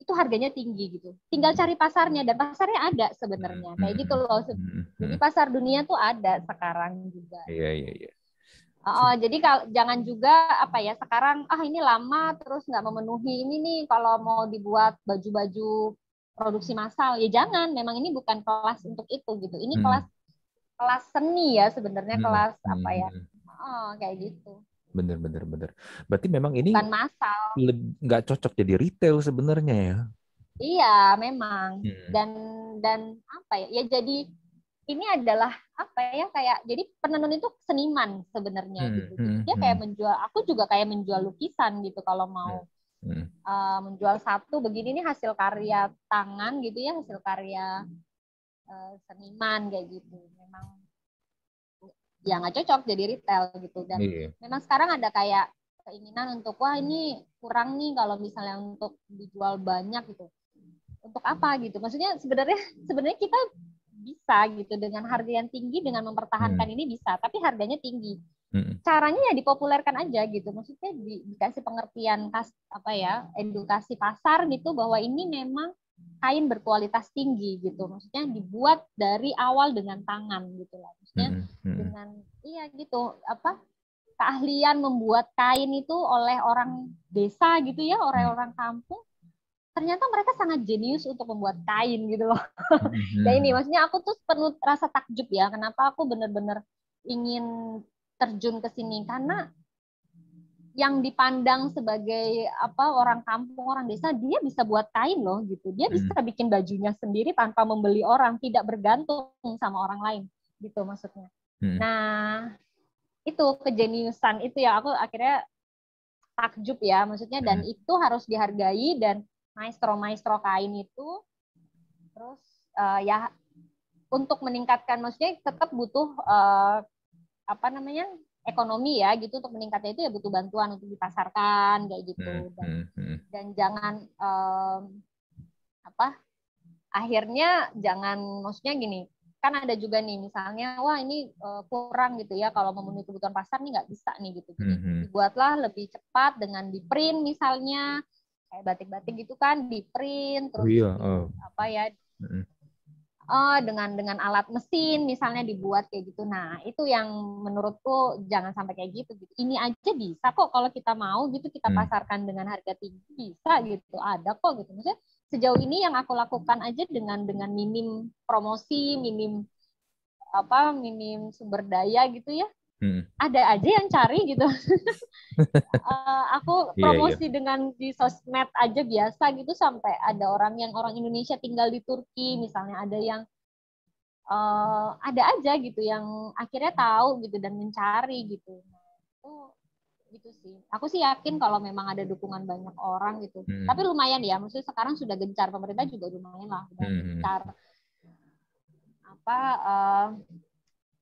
itu harganya tinggi gitu. Tinggal cari pasarnya dan pasarnya ada sebenarnya. Kayak gitu loh. Jadi pasar dunia tuh ada sekarang juga. Iya, iya, iya. Oh, jadi kalau jangan juga apa ya sekarang ah ini lama terus nggak memenuhi ini nih kalau mau dibuat baju-baju produksi massal ya jangan memang ini bukan kelas untuk itu gitu ini hmm. kelas kelas seni ya sebenarnya hmm. kelas hmm. apa ya oh kayak gitu bener bener bener berarti memang ini bukan massal nggak cocok jadi retail sebenarnya ya iya memang hmm. dan dan apa ya ya jadi ini adalah apa ya kayak jadi penenun itu seniman sebenarnya hmm, gitu. Hmm, dia kayak hmm. menjual aku juga kayak menjual lukisan gitu kalau mau hmm. uh, menjual satu begini ini hasil karya tangan gitu ya hasil karya uh, seniman kayak gitu memang ya nggak cocok jadi retail gitu dan yeah. memang sekarang ada kayak keinginan untuk wah ini kurang nih kalau misalnya untuk dijual banyak gitu untuk apa gitu maksudnya sebenarnya sebenarnya kita bisa gitu dengan harga yang tinggi dengan mempertahankan hmm. ini bisa tapi harganya tinggi Hmm. Caranya ya dipopulerkan aja gitu. Maksudnya di, dikasih pengertian kas apa ya, edukasi pasar gitu bahwa ini memang kain berkualitas tinggi gitu. Maksudnya dibuat dari awal dengan tangan gitu lah. Maksudnya hmm. Hmm. dengan iya gitu apa keahlian membuat kain itu oleh orang desa gitu ya, orang-orang kampung ternyata mereka sangat jenius untuk membuat kain gitu loh. Hmm. nah ini maksudnya aku tuh penuh rasa takjub ya, kenapa aku bener-bener ingin terjun ke sini karena yang dipandang sebagai apa orang kampung orang desa dia bisa buat kain loh gitu dia bisa hmm. bikin bajunya sendiri tanpa membeli orang tidak bergantung sama orang lain gitu maksudnya hmm. nah itu kejeniusan itu ya aku akhirnya takjub ya maksudnya dan hmm. itu harus dihargai dan maestro maestro kain itu. Terus uh, ya untuk meningkatkan maksudnya tetap butuh uh, apa namanya ekonomi ya gitu. Untuk meningkatnya itu ya butuh bantuan untuk dipasarkan kayak gitu. Hmm, dan, hmm, hmm. dan jangan um, apa akhirnya jangan maksudnya gini kan ada juga nih misalnya wah ini uh, kurang gitu ya. Kalau memenuhi kebutuhan pasar nih nggak bisa nih gitu. Jadi hmm, dibuatlah lebih cepat dengan di print misalnya kayak batik-batik gitu kan di print terus oh, iya. oh. apa ya uh, dengan dengan alat mesin misalnya dibuat kayak gitu. Nah, itu yang menurutku jangan sampai kayak gitu gitu. Ini aja bisa kok kalau kita mau gitu kita hmm. pasarkan dengan harga tinggi bisa gitu. Ada kok gitu. Maksudnya sejauh ini yang aku lakukan aja dengan dengan minim promosi, minim apa minim sumber daya gitu ya hmm. ada aja yang cari gitu. uh, aku promosi yeah, yeah. dengan di sosmed aja biasa gitu sampai ada orang yang orang Indonesia tinggal di Turki misalnya ada yang uh, ada aja gitu yang akhirnya tahu gitu dan mencari gitu. Itu gitu sih. Aku sih yakin kalau memang ada dukungan banyak orang gitu. Hmm. Tapi lumayan ya, maksudnya sekarang sudah gencar pemerintah juga lumayan lah, hmm. gencar apa uh,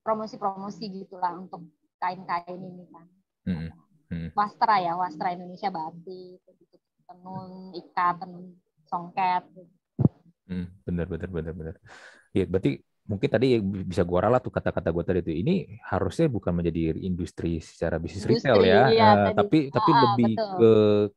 promosi-promosi gitulah untuk kain-kain ini kan. Hmm. Hmm. Wastra ya, wastra Indonesia batik, gitu. tenun, ikat, tenun, songket. Hmm, benar benar benar benar. Ya berarti mungkin tadi bisa gua ralat tuh kata-kata gua tadi itu ini harusnya bukan menjadi industri secara bisnis Industri, retail ya, iya, eh, tadi. tapi tapi Ah, lebih betul. ke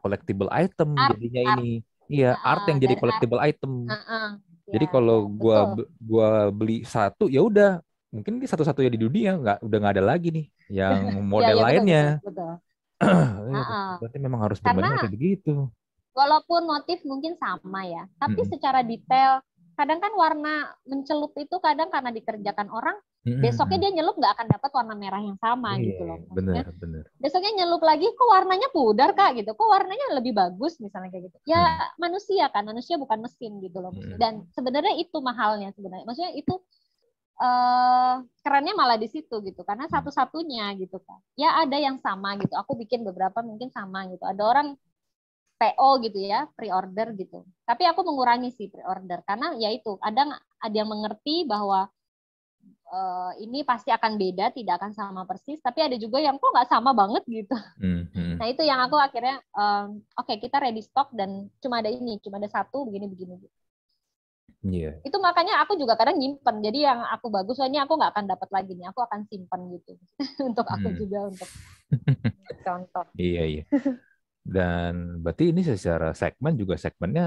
collectible item Art, jadinya art. ini. Iya, Ah, art yang jadi collectible item. Heeh. Jadi Ya, kalau ya, gua betul. be- gua beli satu ya udah mungkin ini satu-satunya di dunia nggak udah nggak ada lagi nih yang Ya, model ya, betul, lainnya. betul, betul. Iya, Ah, ah. berarti memang harus benar kayak begitu. Walaupun motif mungkin sama ya, tapi Mm-mm. secara detail kadang kan warna mencelup itu kadang karena dikerjakan orang besoknya dia nyelup nggak akan dapat warna merah yang sama gitu loh. Maksudnya, benar benar. besoknya nyelup lagi kok warnanya pudar kak gitu kok warnanya lebih bagus misalnya kayak gitu ya manusia kan manusia bukan mesin gitu loh Hmm. dan sebenarnya itu mahalnya sebenarnya maksudnya itu eh kerennya malah di situ gitu karena satu-satunya gitu kan ya ada yang sama gitu aku bikin beberapa mungkin sama gitu ada orang PO gitu ya pre-order gitu tapi aku mengurangi sih pre-order karena ya itu ada ada yang mengerti bahwa eh, ini pasti akan beda, tidak akan sama persis. Tapi ada juga yang kok nggak sama banget gitu. Hmm, hmm. Nah itu yang aku akhirnya, em, oke kita ready stock dan cuma ada ini, cuma ada satu begini begini. Iya. Itu makanya aku juga kadang nyimpen. Jadi yang aku bagus, wah ini aku nggak akan dapat lagi nih, aku akan simpan gitu untuk aku Hmm. juga untuk contoh. Iya, iya. Dan berarti ini secara segmen juga segmennya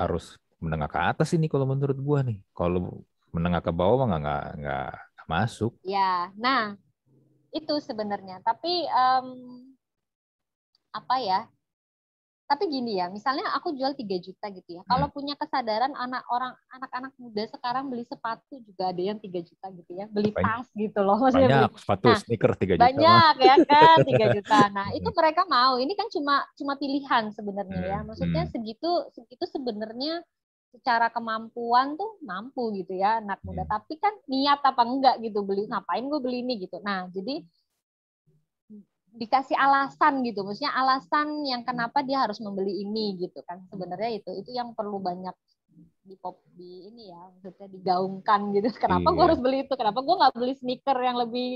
harus menengah ke atas ini kalau menurut gua nih. Kalau menengah ke bawah mah nggak nggak masuk. Ya, nah itu sebenarnya. Tapi em, apa ya? Tapi gini ya, misalnya aku jual 3 juta gitu ya. Kalau punya kesadaran anak orang anak-anak muda sekarang beli sepatu juga ada yang 3 juta gitu ya. Beli Banyak. tas gitu loh. Maksudnya beli Banyak sepatu Nah, sneaker 3 juta mah. banyak ya kan 3 juta. Nah, itu mereka mau. Ini kan cuma cuma pilihan sebenarnya ya. Hmm, Maksudnya hmm. segitu segitu sebenarnya secara kemampuan tuh mampu gitu ya anak muda. Hmm. Tapi kan niat apa enggak gitu beli ngapain gue beli ini gitu. Nah, jadi dikasih alasan gitu. Maksudnya alasan yang kenapa dia harus membeli ini gitu kan. Sebenarnya itu itu yang perlu banyak di pop di ini ya maksudnya digaungkan gitu. Kenapa gue Iya. harus beli itu? Kenapa gue nggak beli sneaker yang lebih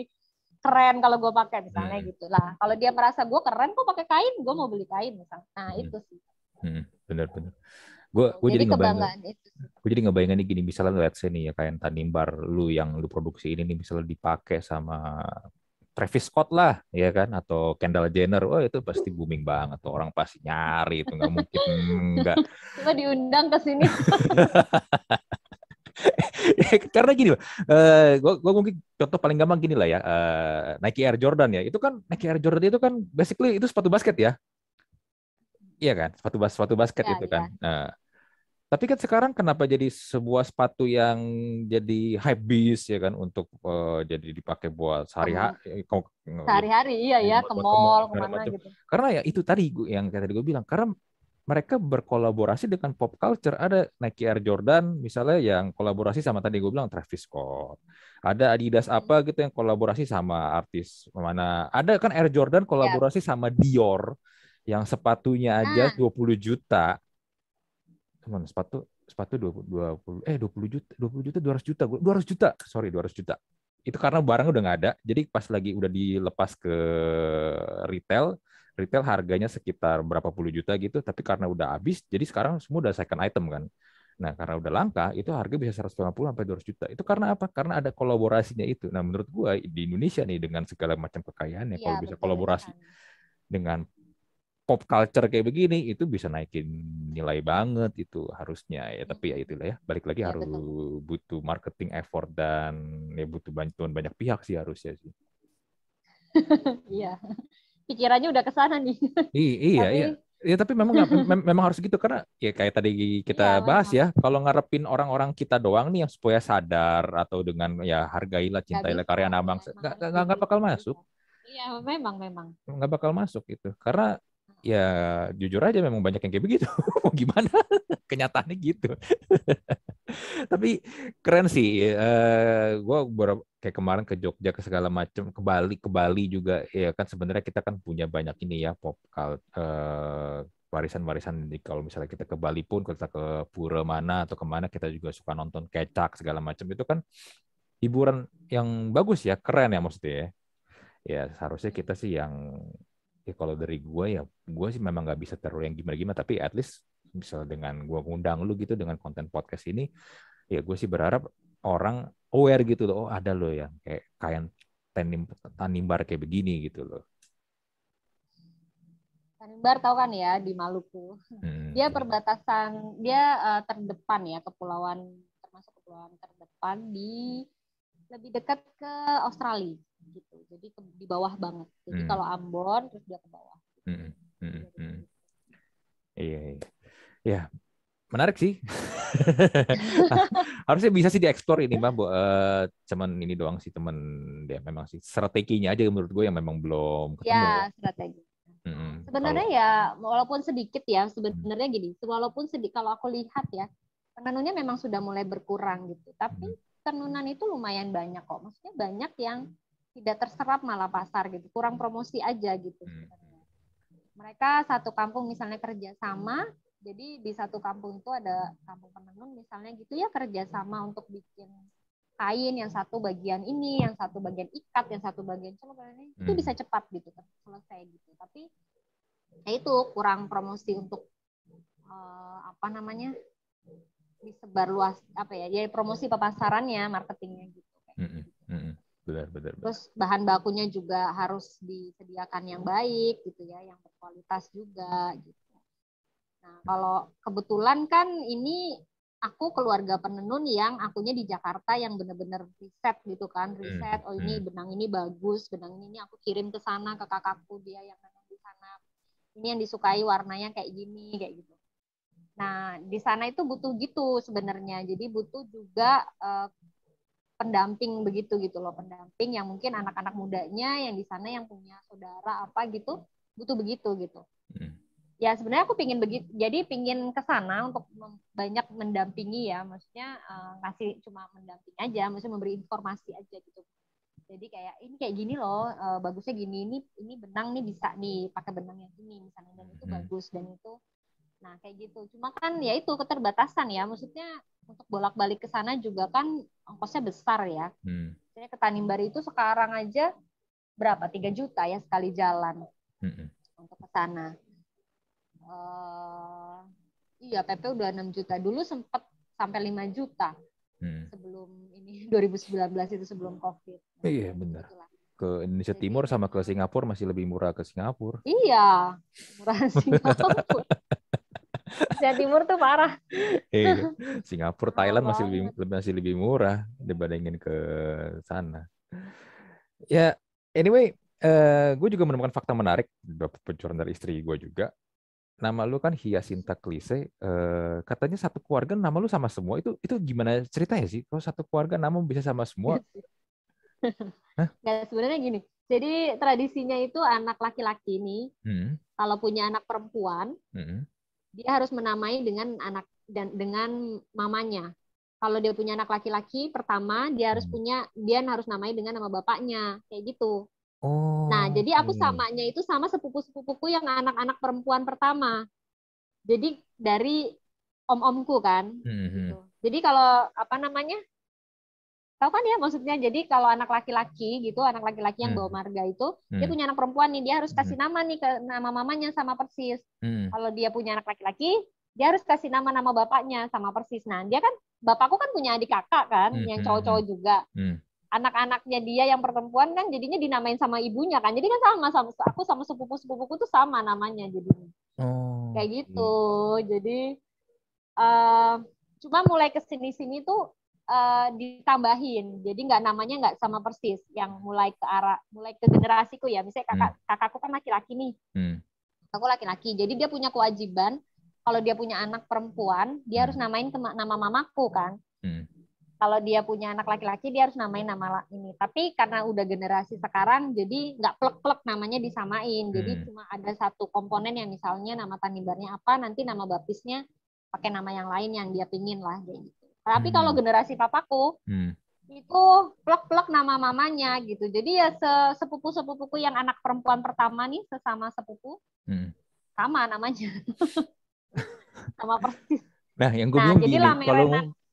keren kalau gue pakai misalnya Hmm. gitu lah. Kalau dia merasa gue keren kok pakai kain, gue mau beli kain misalnya. Nah Hmm. itu sih. Hmm, benar-benar. Gue gue Jadi jadi ngebayangin, gue jadi ngebayangin nih gini misalnya let's say nih ya kayak tanimbar lu yang lu produksi ini nih misalnya dipakai sama Travis Scott lah, ya kan, atau Kendall Jenner, wah itu pasti booming banget, tuh orang pasti nyari itu nggak mungkin enggak. Coba diundang ke sini. Karena gini, eh gua, gua mungkin contoh paling gampang gini lah ya, eh, Nike Air Jordan ya, itu kan Nike Air Jordan itu kan basically itu sepatu basket ya, iya kan, sepatu bas sepatu basket Ya, itu ya. kan. Nah, tapi kan sekarang kenapa jadi sebuah sepatu yang jadi hype beast ya kan? Untuk eh, jadi dipakai buat sehari-hari, Sehari-hari iya ya Buat- ke mall ke mana macam. gitu. karena ya itu tadi gua, yang tadi gue bilang karena mereka berkolaborasi dengan pop culture. Ada Nike Air Jordan misalnya yang kolaborasi sama tadi gue bilang Travis Scott. Ada Adidas apa gitu yang kolaborasi sama artis mana. Ada kan Air Jordan kolaborasi sama Dior yang sepatunya aja Nah. 20 juta teman sepatu? Sepatu 20, 20 eh 20 juta 20 juta 200 juta gua- 200 juta sorry 200 juta. Itu karena barang udah nggak ada jadi pas lagi udah dilepas ke retail retail harganya sekitar berapa puluh juta gitu tapi karena udah habis jadi sekarang semua udah second item kan. Nah karena udah langka itu harga bisa 150 sampai 200 juta. Itu karena apa? Karena ada kolaborasinya itu. Nah menurut gua di Indonesia nih dengan segala macam kekayaannya kalau Iya, bisa betul, kolaborasi dengan pop culture kayak begini itu bisa naikin nilai banget itu harusnya ya tapi ya itulah ya balik lagi Iya, harus butuh marketing effort dan ya butuh bantuan banyak pihak sih harusnya sih Iya. Pikirannya udah ke sana nih. I- iya Tapi- iya ya tapi memang mem- memang harus gitu karena ya kayak tadi kita Iya, bahas memang. ya kalau ngarepin orang-orang kita doang nih yang supaya sadar atau dengan ya hargailah cintailah karya anak ya, bangsa nggak nggak bakal gitu. masuk Iya, memang memang. nggak bakal masuk gitu karena ya jujur aja memang banyak yang kayak begitu. Mau gimana? Kenyataannya gitu. Tapi keren sih eh gue beberapa kayak kemarin ke Jogja ke segala macam ke Bali ke Bali juga ya kan sebenarnya kita kan punya banyak ini ya pop cult eh, warisan-warisan di kalau misalnya kita ke Bali pun kita ke pura mana atau ke mana kita juga suka nonton kecak segala macam itu kan hiburan yang bagus ya, keren ya maksudnya ya. Ya seharusnya kita sih yang ya kalau dari gue ya gue sih memang nggak bisa terlalu yang gimana-gimana tapi at least misal dengan gue ngundang lu gitu dengan konten podcast ini ya gue sih berharap orang aware gitu loh oh ada loh yang kayak kayak tanim tanimbar kayak begini gitu loh. Tanimbar tahu kan ya di Maluku. Hmm. dia perbatasan dia uh, terdepan ya kepulauan termasuk kepulauan terdepan di lebih dekat ke Australia gitu jadi ke, di bawah banget jadi hmm. kalau Ambon terus dia ke bawah hmm. Hmm. Hmm. iya iya ya menarik sih harusnya bisa sih dieksplor ini mbak uh, cuman ini doang sih temen dia memang sih strateginya aja menurut gue yang memang belum ketemu ya strategi hmm sebenarnya kalau... ya walaupun sedikit ya sebenarnya gini walaupun sedikit kalau aku lihat ya penenunnya memang sudah mulai berkurang gitu tapi hmm tenunan itu lumayan banyak kok. Maksudnya banyak yang tidak terserap malah pasar gitu, kurang promosi aja gitu. Hmm. Mereka satu kampung misalnya kerja sama, jadi di satu kampung itu ada kampung penenun misalnya gitu ya kerja sama untuk bikin kain yang satu bagian ini, yang satu bagian ikat, yang satu bagian celok hmm. itu bisa cepat gitu selesai gitu. Tapi ya itu kurang promosi untuk uh, apa namanya disebar luas apa ya jadi promosi pemasarannya marketingnya gitu mm -hmm. Benar, benar terus bahan bakunya juga harus disediakan yang baik gitu ya yang berkualitas juga gitu. Nah kalau kebetulan kan ini aku keluarga penenun yang akunya di Jakarta yang benar-benar riset gitu kan riset oh ini benang ini bagus benang ini aku kirim ke sana ke kakakku dia yang menenun di sana. Ini yang disukai warnanya kayak gini kayak gitu. Nah, di sana itu butuh gitu sebenarnya. Jadi butuh juga uh, pendamping begitu gitu loh, pendamping yang mungkin anak-anak mudanya yang di sana yang punya saudara apa gitu, butuh begitu gitu. Hmm. Ya sebenarnya aku pingin begitu, jadi pingin ke sana untuk banyak mendampingi ya, maksudnya uh, ngasih cuma mendamping aja, maksudnya memberi informasi aja gitu. Jadi kayak ini kayak gini loh, uh, bagusnya gini, ini ini benang nih bisa nih pakai benang yang ini misalnya dan itu hmm. bagus dan itu Nah, kayak gitu. Cuma kan ya itu keterbatasan ya. Maksudnya untuk bolak-balik ke sana juga kan ongkosnya besar ya. Hmm. Jadi ke Tanimbar itu sekarang aja berapa? 3 juta ya sekali jalan. Hmm. Untuk ke sana. Uh, iya, PP udah 6 juta. Dulu sempat sampai 5 juta. Hmm. Sebelum ini 2019 itu sebelum Covid. Iya, benar. Itulah ke Indonesia Timur sama ke Singapura masih lebih murah ke Singapura. Iya, murah Singapura. Asia Timur tuh parah. Iya. Singapura, Thailand masih lebih masih lebih murah dibandingin ke sana. Ya, anyway, uh, gue juga menemukan fakta menarik dapat bocoran dari istri gue juga. Nama lu kan Hyacinta Klise, uh, katanya satu keluarga nama lu sama semua. Itu itu gimana ceritanya sih? Kalau satu keluarga nama bisa sama semua? Hah? Nggak, sebenarnya gini. Jadi tradisinya itu anak laki-laki ini, hmm. kalau punya anak perempuan, hmm dia harus menamai dengan anak dan dengan mamanya. Kalau dia punya anak laki-laki, pertama dia harus hmm. punya dia harus namai dengan nama bapaknya, kayak gitu. Oh. Nah, jadi aku samanya itu sama sepupu-sepupuku yang anak-anak perempuan pertama. Jadi dari om-omku kan. Hmm. Gitu. Jadi kalau apa namanya? Tahu kan ya maksudnya jadi kalau anak laki-laki gitu, anak laki-laki yang hmm. bawa marga itu, hmm. dia punya anak perempuan nih, dia harus kasih hmm. nama nih ke nama mamanya sama persis. Hmm. Kalau dia punya anak laki-laki, dia harus kasih nama nama bapaknya sama persis. Nah, dia kan bapakku kan punya adik kakak kan, hmm. yang hmm, cowok-cowok hmm. juga. Hmm. Anak-anaknya dia yang perempuan kan jadinya dinamain sama ibunya kan. Jadi kan sama sama aku sama sepupu-sepupuku tuh sama namanya jadinya. Oh. Kayak gitu. Jadi uh, cuma mulai ke sini-sini tuh uh, ditambahin jadi nggak namanya nggak sama persis yang mulai ke arah mulai ke generasiku ya misalnya kakak hmm. kakakku kan laki-laki nih hmm. aku laki-laki jadi dia punya kewajiban kalau dia punya anak perempuan dia hmm. harus namain nama mamaku kan hmm. kalau dia punya anak laki-laki dia harus namain nama ini tapi karena udah generasi sekarang jadi nggak plek-plek namanya disamain jadi hmm. cuma ada satu komponen yang misalnya nama tanibarnya apa nanti nama bapisnya pakai nama yang lain yang dia pingin lah gitu tapi hmm. kalau generasi papaku hmm. itu plek-plek nama mamanya gitu. Jadi ya sepupu-sepupuku yang anak perempuan pertama nih sesama sepupu hmm. sama namanya. sama persis. Nah, yang gue nah, bilang gini, kalau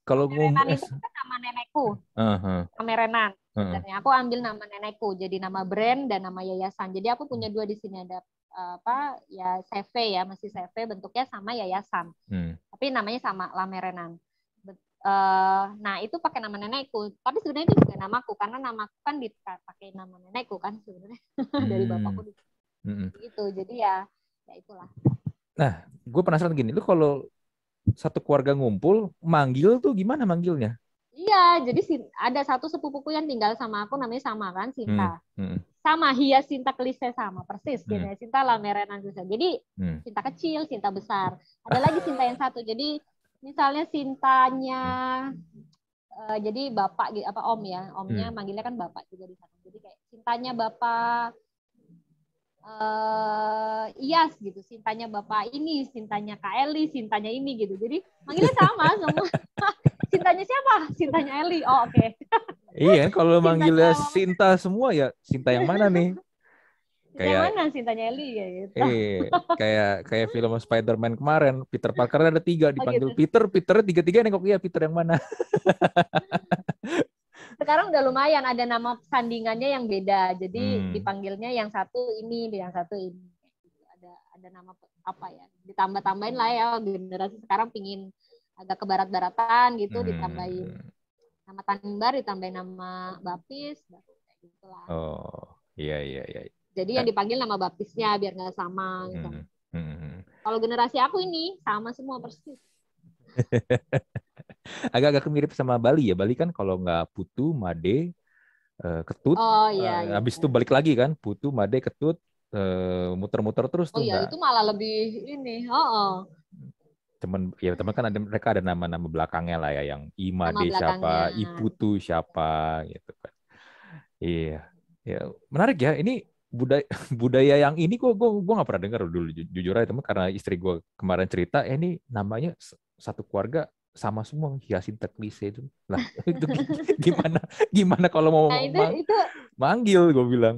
kalau Renan ngomong itu kan nama nenekku, uh nama Renan. uh Sebenarnya aku ambil nama nenekku, jadi nama brand dan nama yayasan. Jadi aku punya dua di sini ada eh, apa ya CV ya, masih CV bentuknya sama yayasan. Hmm. Tapi namanya sama Lamerenan. Eh, nah itu pakai nama nenekku. Tapi sebenarnya itu juga namaku karena namaku kan dipakai nama nenekku kan sebenarnya dari Hmm. bapakku Mm-mm. gitu. Jadi ya ya itulah. Gue penasaran gini, lu kalau satu keluarga ngumpul, manggil tuh gimana manggilnya? Iya, jadi ada satu sepupuku yang tinggal sama aku namanya sama kan Sinta. Hmm. Sama Hia Sinta Klise sama persis Hmm. hmm. Sinta Lamerenan Klise. Jadi Hmm. Sinta kecil, Sinta besar. Ada lagi Sinta yang satu. Jadi misalnya Sintanya eh, jadi bapak gitu apa om ya, omnya Hmm. manggilnya kan bapak juga di sana. Jadi kayak Sintanya bapak eh Iyas gitu, Sintanya bapak ini, Sintanya Kak Eli, Sintanya ini gitu. Jadi manggilnya sama semua. Sintanya siapa? Sintanya Eli. Oh oke. Iya kan kalau manggilnya Sinta semua ya Sinta yang mana nih? Kayak- mana Sintanya Eli ya gitu. Eh, kayak kayak film Spider-Man kemarin, Peter Parker ada tiga dipanggil gitu. Peter, Peter tiga-tiga nengok iya Peter yang mana? Sekarang udah lumayan ada nama sandingannya yang beda. Jadi Hmm. dipanggilnya yang satu ini, yang satu ini. Ada ada nama apa ya? Ditambah-tambahin lah ya generasi sekarang pingin agak ke barat-baratan gitu Hmm. ditambahin nama Tanimbar ditambahin nama Baptis gitu lah. Oh, iya iya iya. Jadi yang dipanggil nama baptisnya biar nggak sama gitu. Hmm. Hmm. Kalau generasi aku ini sama semua persis. Agak-agak mirip sama Bali ya. Bali kan kalau nggak Putu, Made, eh, Ketut, Oh iya. eh, iya. habis itu balik lagi kan, Putu, Made, Ketut, eh, muter-muter terus Oh tuh iya nggak. itu malah lebih ini. Oh, oh. Temen, ya teman kan ada mereka ada nama-nama belakangnya lah ya, yang Imade siapa. Iputu siapa, gitu kan. Iya, ya menarik ya. Ini budaya budaya yang ini kok gue gue nggak pernah dengar dulu ju- jujur aja teman karena istri gue kemarin cerita eh, ini namanya satu keluarga sama semua Hyacinta Klise itu lah itu gi- gimana gimana kalau mau Nah itu mang- itu manggil gue bilang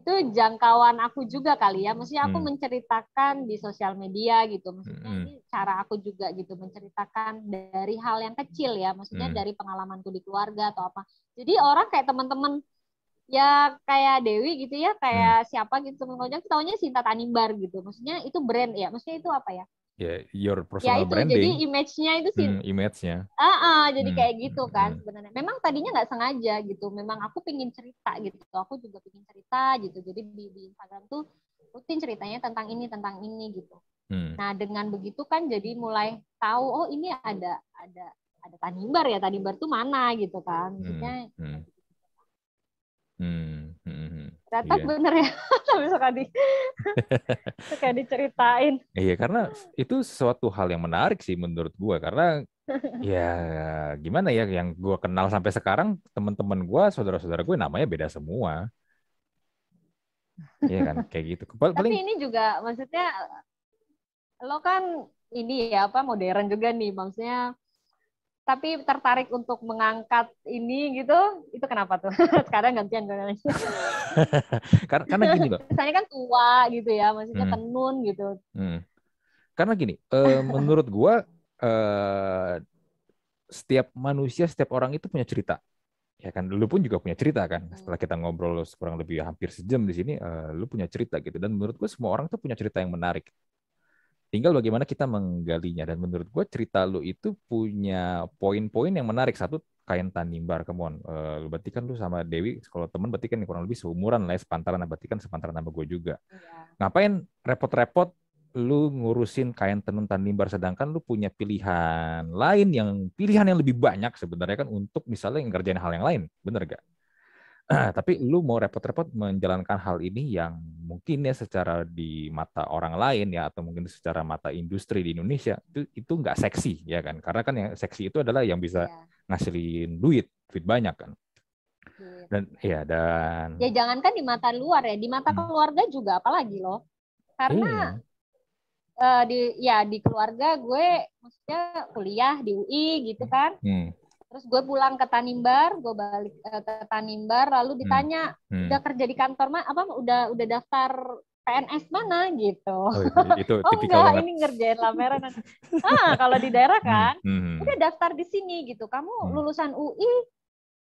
itu jangkauan aku juga kali ya. Maksudnya aku Hmm. menceritakan di sosial media gitu. Maksudnya Hmm. ini cara aku juga gitu menceritakan dari hal yang kecil ya. Maksudnya Hmm. dari pengalamanku di keluarga atau apa. Jadi orang kayak teman-teman ya kayak Dewi gitu ya, kayak siapa gitu ojek taunya Sinta Tanimbar gitu. Maksudnya itu brand ya. Maksudnya itu apa ya? ya your Ya personal itu jadi branding image-nya itu sih hmm, image-nya Ah, ah, jadi Hmm, kayak gitu kan hmm. sebenarnya. Memang tadinya nggak sengaja gitu. Memang aku pingin cerita gitu. Aku juga pingin cerita gitu. Jadi di, di Instagram tuh rutin ceritanya tentang ini tentang ini gitu. Hmm, Nah dengan begitu kan jadi mulai tahu oh ini ada ada ada Tanimbar ya Tanimbar tuh mana gitu kan. Maksudnya hmm. Hmm, hmm, hmm. ternyata Iya. bener ya sampai suka di suka diceritain. Iya karena itu sesuatu hal yang menarik sih menurut gua karena ya gimana ya yang gua kenal sampai sekarang teman-teman gua saudara-saudara gue namanya beda semua. Iya kan kayak gitu. Paling, Tapi ini juga maksudnya lo kan ini ya apa modern juga nih maksudnya tapi tertarik untuk mengangkat ini gitu itu kenapa tuh sekarang gantian gue nanya. karena, karena gini loh. Misalnya kan tua gitu ya maksudnya Hmm. tenun gitu Hmm. Karena gini, eh, menurut gua eh, setiap manusia, setiap orang itu punya cerita. Ya kan, lu pun juga punya cerita kan. Setelah kita ngobrol kurang lebih hampir sejam di sini, eh, lu punya cerita gitu. Dan menurut gua semua orang tuh punya cerita yang menarik. Tinggal bagaimana kita menggalinya. Dan menurut gua cerita lu itu punya poin-poin yang menarik. Satu, kain tanimbar, come on. Eh, lu berarti kan lu sama Dewi, kalau temen berarti kan kurang lebih seumuran lah ya, sepantaran. Berarti kan sepantaran sama gue juga ya. ngapain repot-repot lu ngurusin kain tenun tanimbar sedangkan lu punya pilihan lain yang pilihan yang lebih banyak sebenarnya kan untuk misalnya ngerjain hal yang lain bener gak? Tapi lu mau repot-repot menjalankan hal ini yang mungkin ya secara di mata orang lain ya atau mungkin secara mata industri di Indonesia itu itu nggak seksi ya kan? Karena kan yang seksi itu adalah yang bisa Ya, ngasilin duit duit banyak kan? Dan ya dan ya jangankan di mata luar ya di mata Hmm. keluarga juga apalagi loh. Karena Iya. eh, di ya di keluarga gue maksudnya kuliah di UI gitu kan. Hmm, terus gue pulang ke Tanimbar gue balik eh, ke Tanimbar lalu ditanya hmm, udah kerja di kantor mah apa udah udah daftar PNS mana gitu. Oh, itu oh enggak, banget. ini ngerjain lameran. ah, kalau di daerah kan, Hmm, hmm, udah daftar di sini gitu. Kamu Hmm. lulusan UI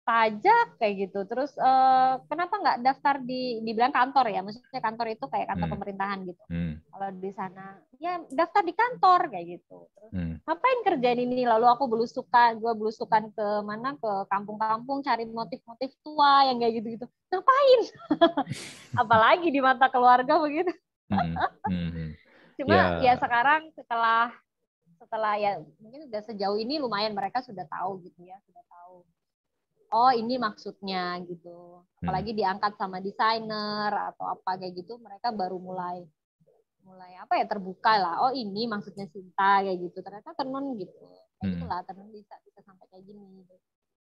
pajak kayak gitu. Terus eh, kenapa nggak daftar di dibilang kantor ya? Maksudnya kantor itu kayak kantor Hmm. pemerintahan gitu. hmm, Kalau di sana ya daftar di kantor kayak gitu. Terus hmm. ngapain kerjain ini? Lalu aku belusukan, gue belusukan ke mana ke kampung-kampung cari motif-motif tua yang kayak gitu-gitu. Ngapain? Apalagi di mata keluarga begitu. Hmm, hmm, hmm. Cuma Ya. ya sekarang setelah setelah ya mungkin sudah sejauh ini lumayan mereka sudah tahu gitu ya, sudah tahu. Oh ini maksudnya gitu. Apalagi diangkat sama desainer atau apa kayak gitu, mereka baru mulai mulai apa ya terbuka lah. Oh ini maksudnya Sinta kayak gitu. Ternyata tenun gitu. Kayak Hmm. gitulah tenun bisa bisa sampai kayak gini.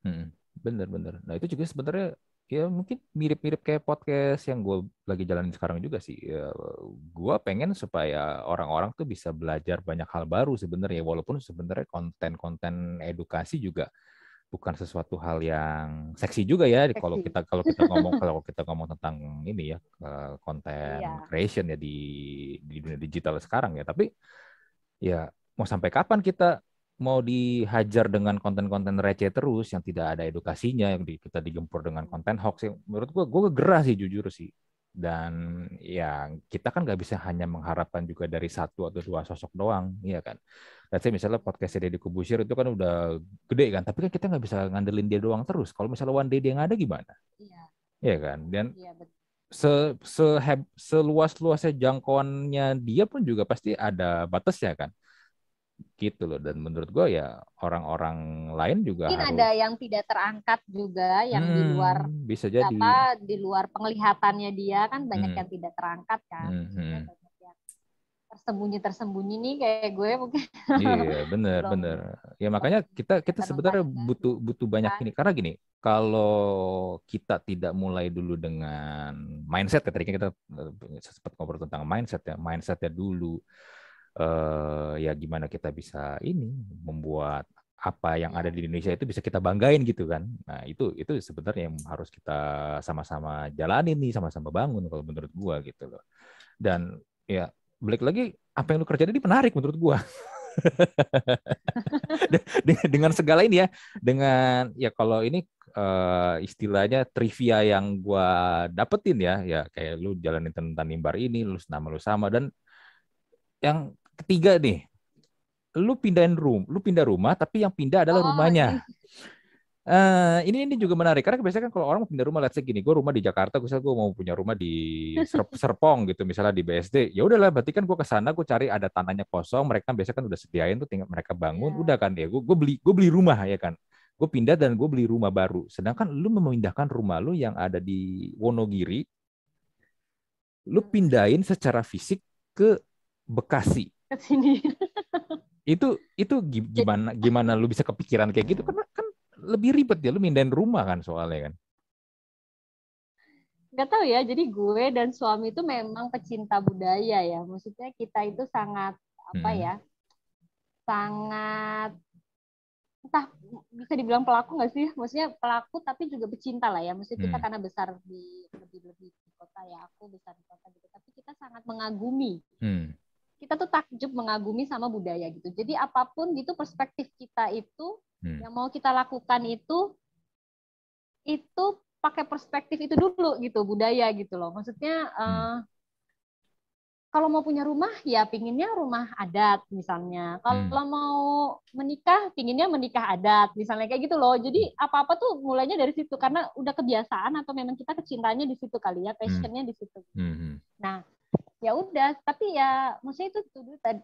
Hmm, bener bener. Nah itu juga sebenarnya ya mungkin mirip-mirip kayak podcast yang gue lagi jalanin sekarang juga sih. Ya, gue pengen supaya orang-orang tuh bisa belajar banyak hal baru sebenarnya, walaupun sebenarnya konten-konten edukasi juga bukan sesuatu hal yang seksi juga ya. Kalau Seksi. kita kalau kita ngomong kalau kita ngomong tentang ini ya eh, konten Iya. creation ya di di dunia digital sekarang ya. Tapi ya mau sampai kapan kita mau dihajar dengan konten-konten receh terus yang tidak ada edukasinya yang di- kita digempur dengan konten hoax yang menurut gua gua gerah sih jujur sih dan ya kita kan nggak bisa hanya mengharapkan juga dari satu atau dua sosok doang iya kan Let's say misalnya podcast Deddy Kubusir itu kan udah gede kan tapi kan kita nggak bisa ngandelin dia doang terus kalau misalnya one day dia nggak ada gimana Iya, Iya kan dan iya betul. se seheb- seluas-luasnya jangkauannya dia pun juga pasti ada batasnya kan gitu loh dan menurut gue ya orang-orang lain juga Mungkin harus ada yang tidak terangkat juga yang di Hmm, luar bisa jadi apa di luar penglihatannya dia kan banyak Hmm. yang tidak terangkat kan. Hmm, hmm. Banyak yang tersembunyi tersembunyi nih kayak gue mungkin iya bener Belum. bener ya makanya kita kita sebenarnya butuh butuh banyak Kan. ini karena gini kalau kita tidak mulai dulu dengan mindset ya tadi kita eh, sempat ngobrol tentang mindset ya mindsetnya dulu eh ya gimana kita bisa ini membuat apa yang ada di Indonesia itu bisa kita banggain gitu kan nah itu itu sebenarnya yang harus kita sama-sama jalanin nih sama-sama bangun kalau menurut gua gitu loh dan ya balik lagi apa yang lu kerjain ini menarik menurut gua. Dengan, segala ini ya dengan ya kalau ini eh, istilahnya trivia yang gua dapetin ya ya kayak lu jalanin tentang mimbar ini lu nama lu sama dan yang ketiga nih lu pindahin room lu pindah rumah tapi yang pindah adalah Oh, rumahnya Eh, ini ini juga menarik karena biasanya kan kalau orang mau pindah rumah, let's say gini, gue rumah di Jakarta, gue gue mau punya rumah di Ser- Serpong gitu, misalnya di BSD, ya udahlah, berarti kan gue ke sana, gue cari ada tanahnya kosong, mereka biasanya kan udah sediain tuh, tinggal mereka bangun, Iya. udah kan ya, gue beli gue beli rumah ya kan, gue pindah dan gue beli rumah baru, sedangkan lu memindahkan rumah lu yang ada di Wonogiri, lu pindahin secara fisik ke Bekasi, ke sini. itu itu gi- gimana gimana lu bisa kepikiran kayak gitu? Kan kan lebih ribet ya lu mindahin rumah kan soalnya kan Gak tahu ya, jadi gue dan suami itu memang pecinta budaya ya. Maksudnya kita itu sangat apa Hmm. ya? Sangat entah bisa dibilang pelaku nggak sih? Maksudnya pelaku tapi juga pecinta lah ya. Maksudnya kita Hmm. karena besar di lebih lebih di kota ya, aku besar di kota gitu. Tapi kita sangat mengagumi. Hmm. Kita tuh takjub mengagumi sama budaya gitu. Jadi apa pun gitu perspektif kita itu Hmm. yang mau kita lakukan itu itu pakai perspektif itu dulu gitu budaya gitu loh. Maksudnya eh, kalau mau punya rumah ya pinginnya rumah adat misalnya. Kalau mau menikah pinginnya menikah adat misalnya kayak gitu loh. Jadi apa apa tuh mulainya dari situ karena udah kebiasaan atau memang kita kecintanya di situ kali ya passionnya di situ. Hmm. Nah, ya udah, tapi ya maksudnya itu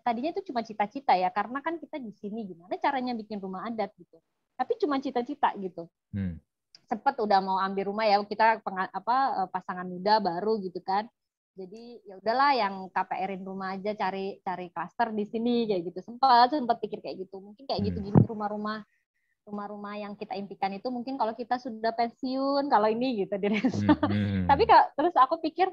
tadinya itu cuma cita-cita ya, karena kan kita di sini gimana caranya bikin rumah adat gitu. Tapi cuma cita-cita gitu. Hmm. Sempet udah mau ambil rumah ya, kita penga- apa eh, pasangan muda baru gitu kan. Jadi ya udahlah yang KPR-in rumah aja cari cari klaster di sini kayak gitu. Sempat sempat pikir kayak gitu. Mungkin kayak Hmm. gitu gini rumah-rumah rumah-rumah yang kita impikan itu mungkin kalau kita sudah pensiun kalau ini gitu di desa. Hmm. Tapi kak, terus aku pikir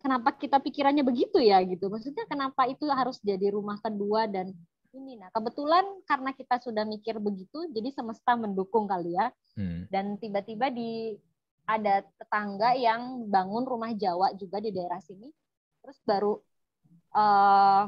kenapa kita pikirannya begitu ya gitu. Maksudnya kenapa itu harus jadi rumah kedua dan ini. Nah kebetulan karena kita sudah mikir begitu, jadi semesta mendukung kali ya. Hmm. Dan tiba-tiba di ada tetangga yang bangun rumah Jawa juga di daerah sini. terus baru uh,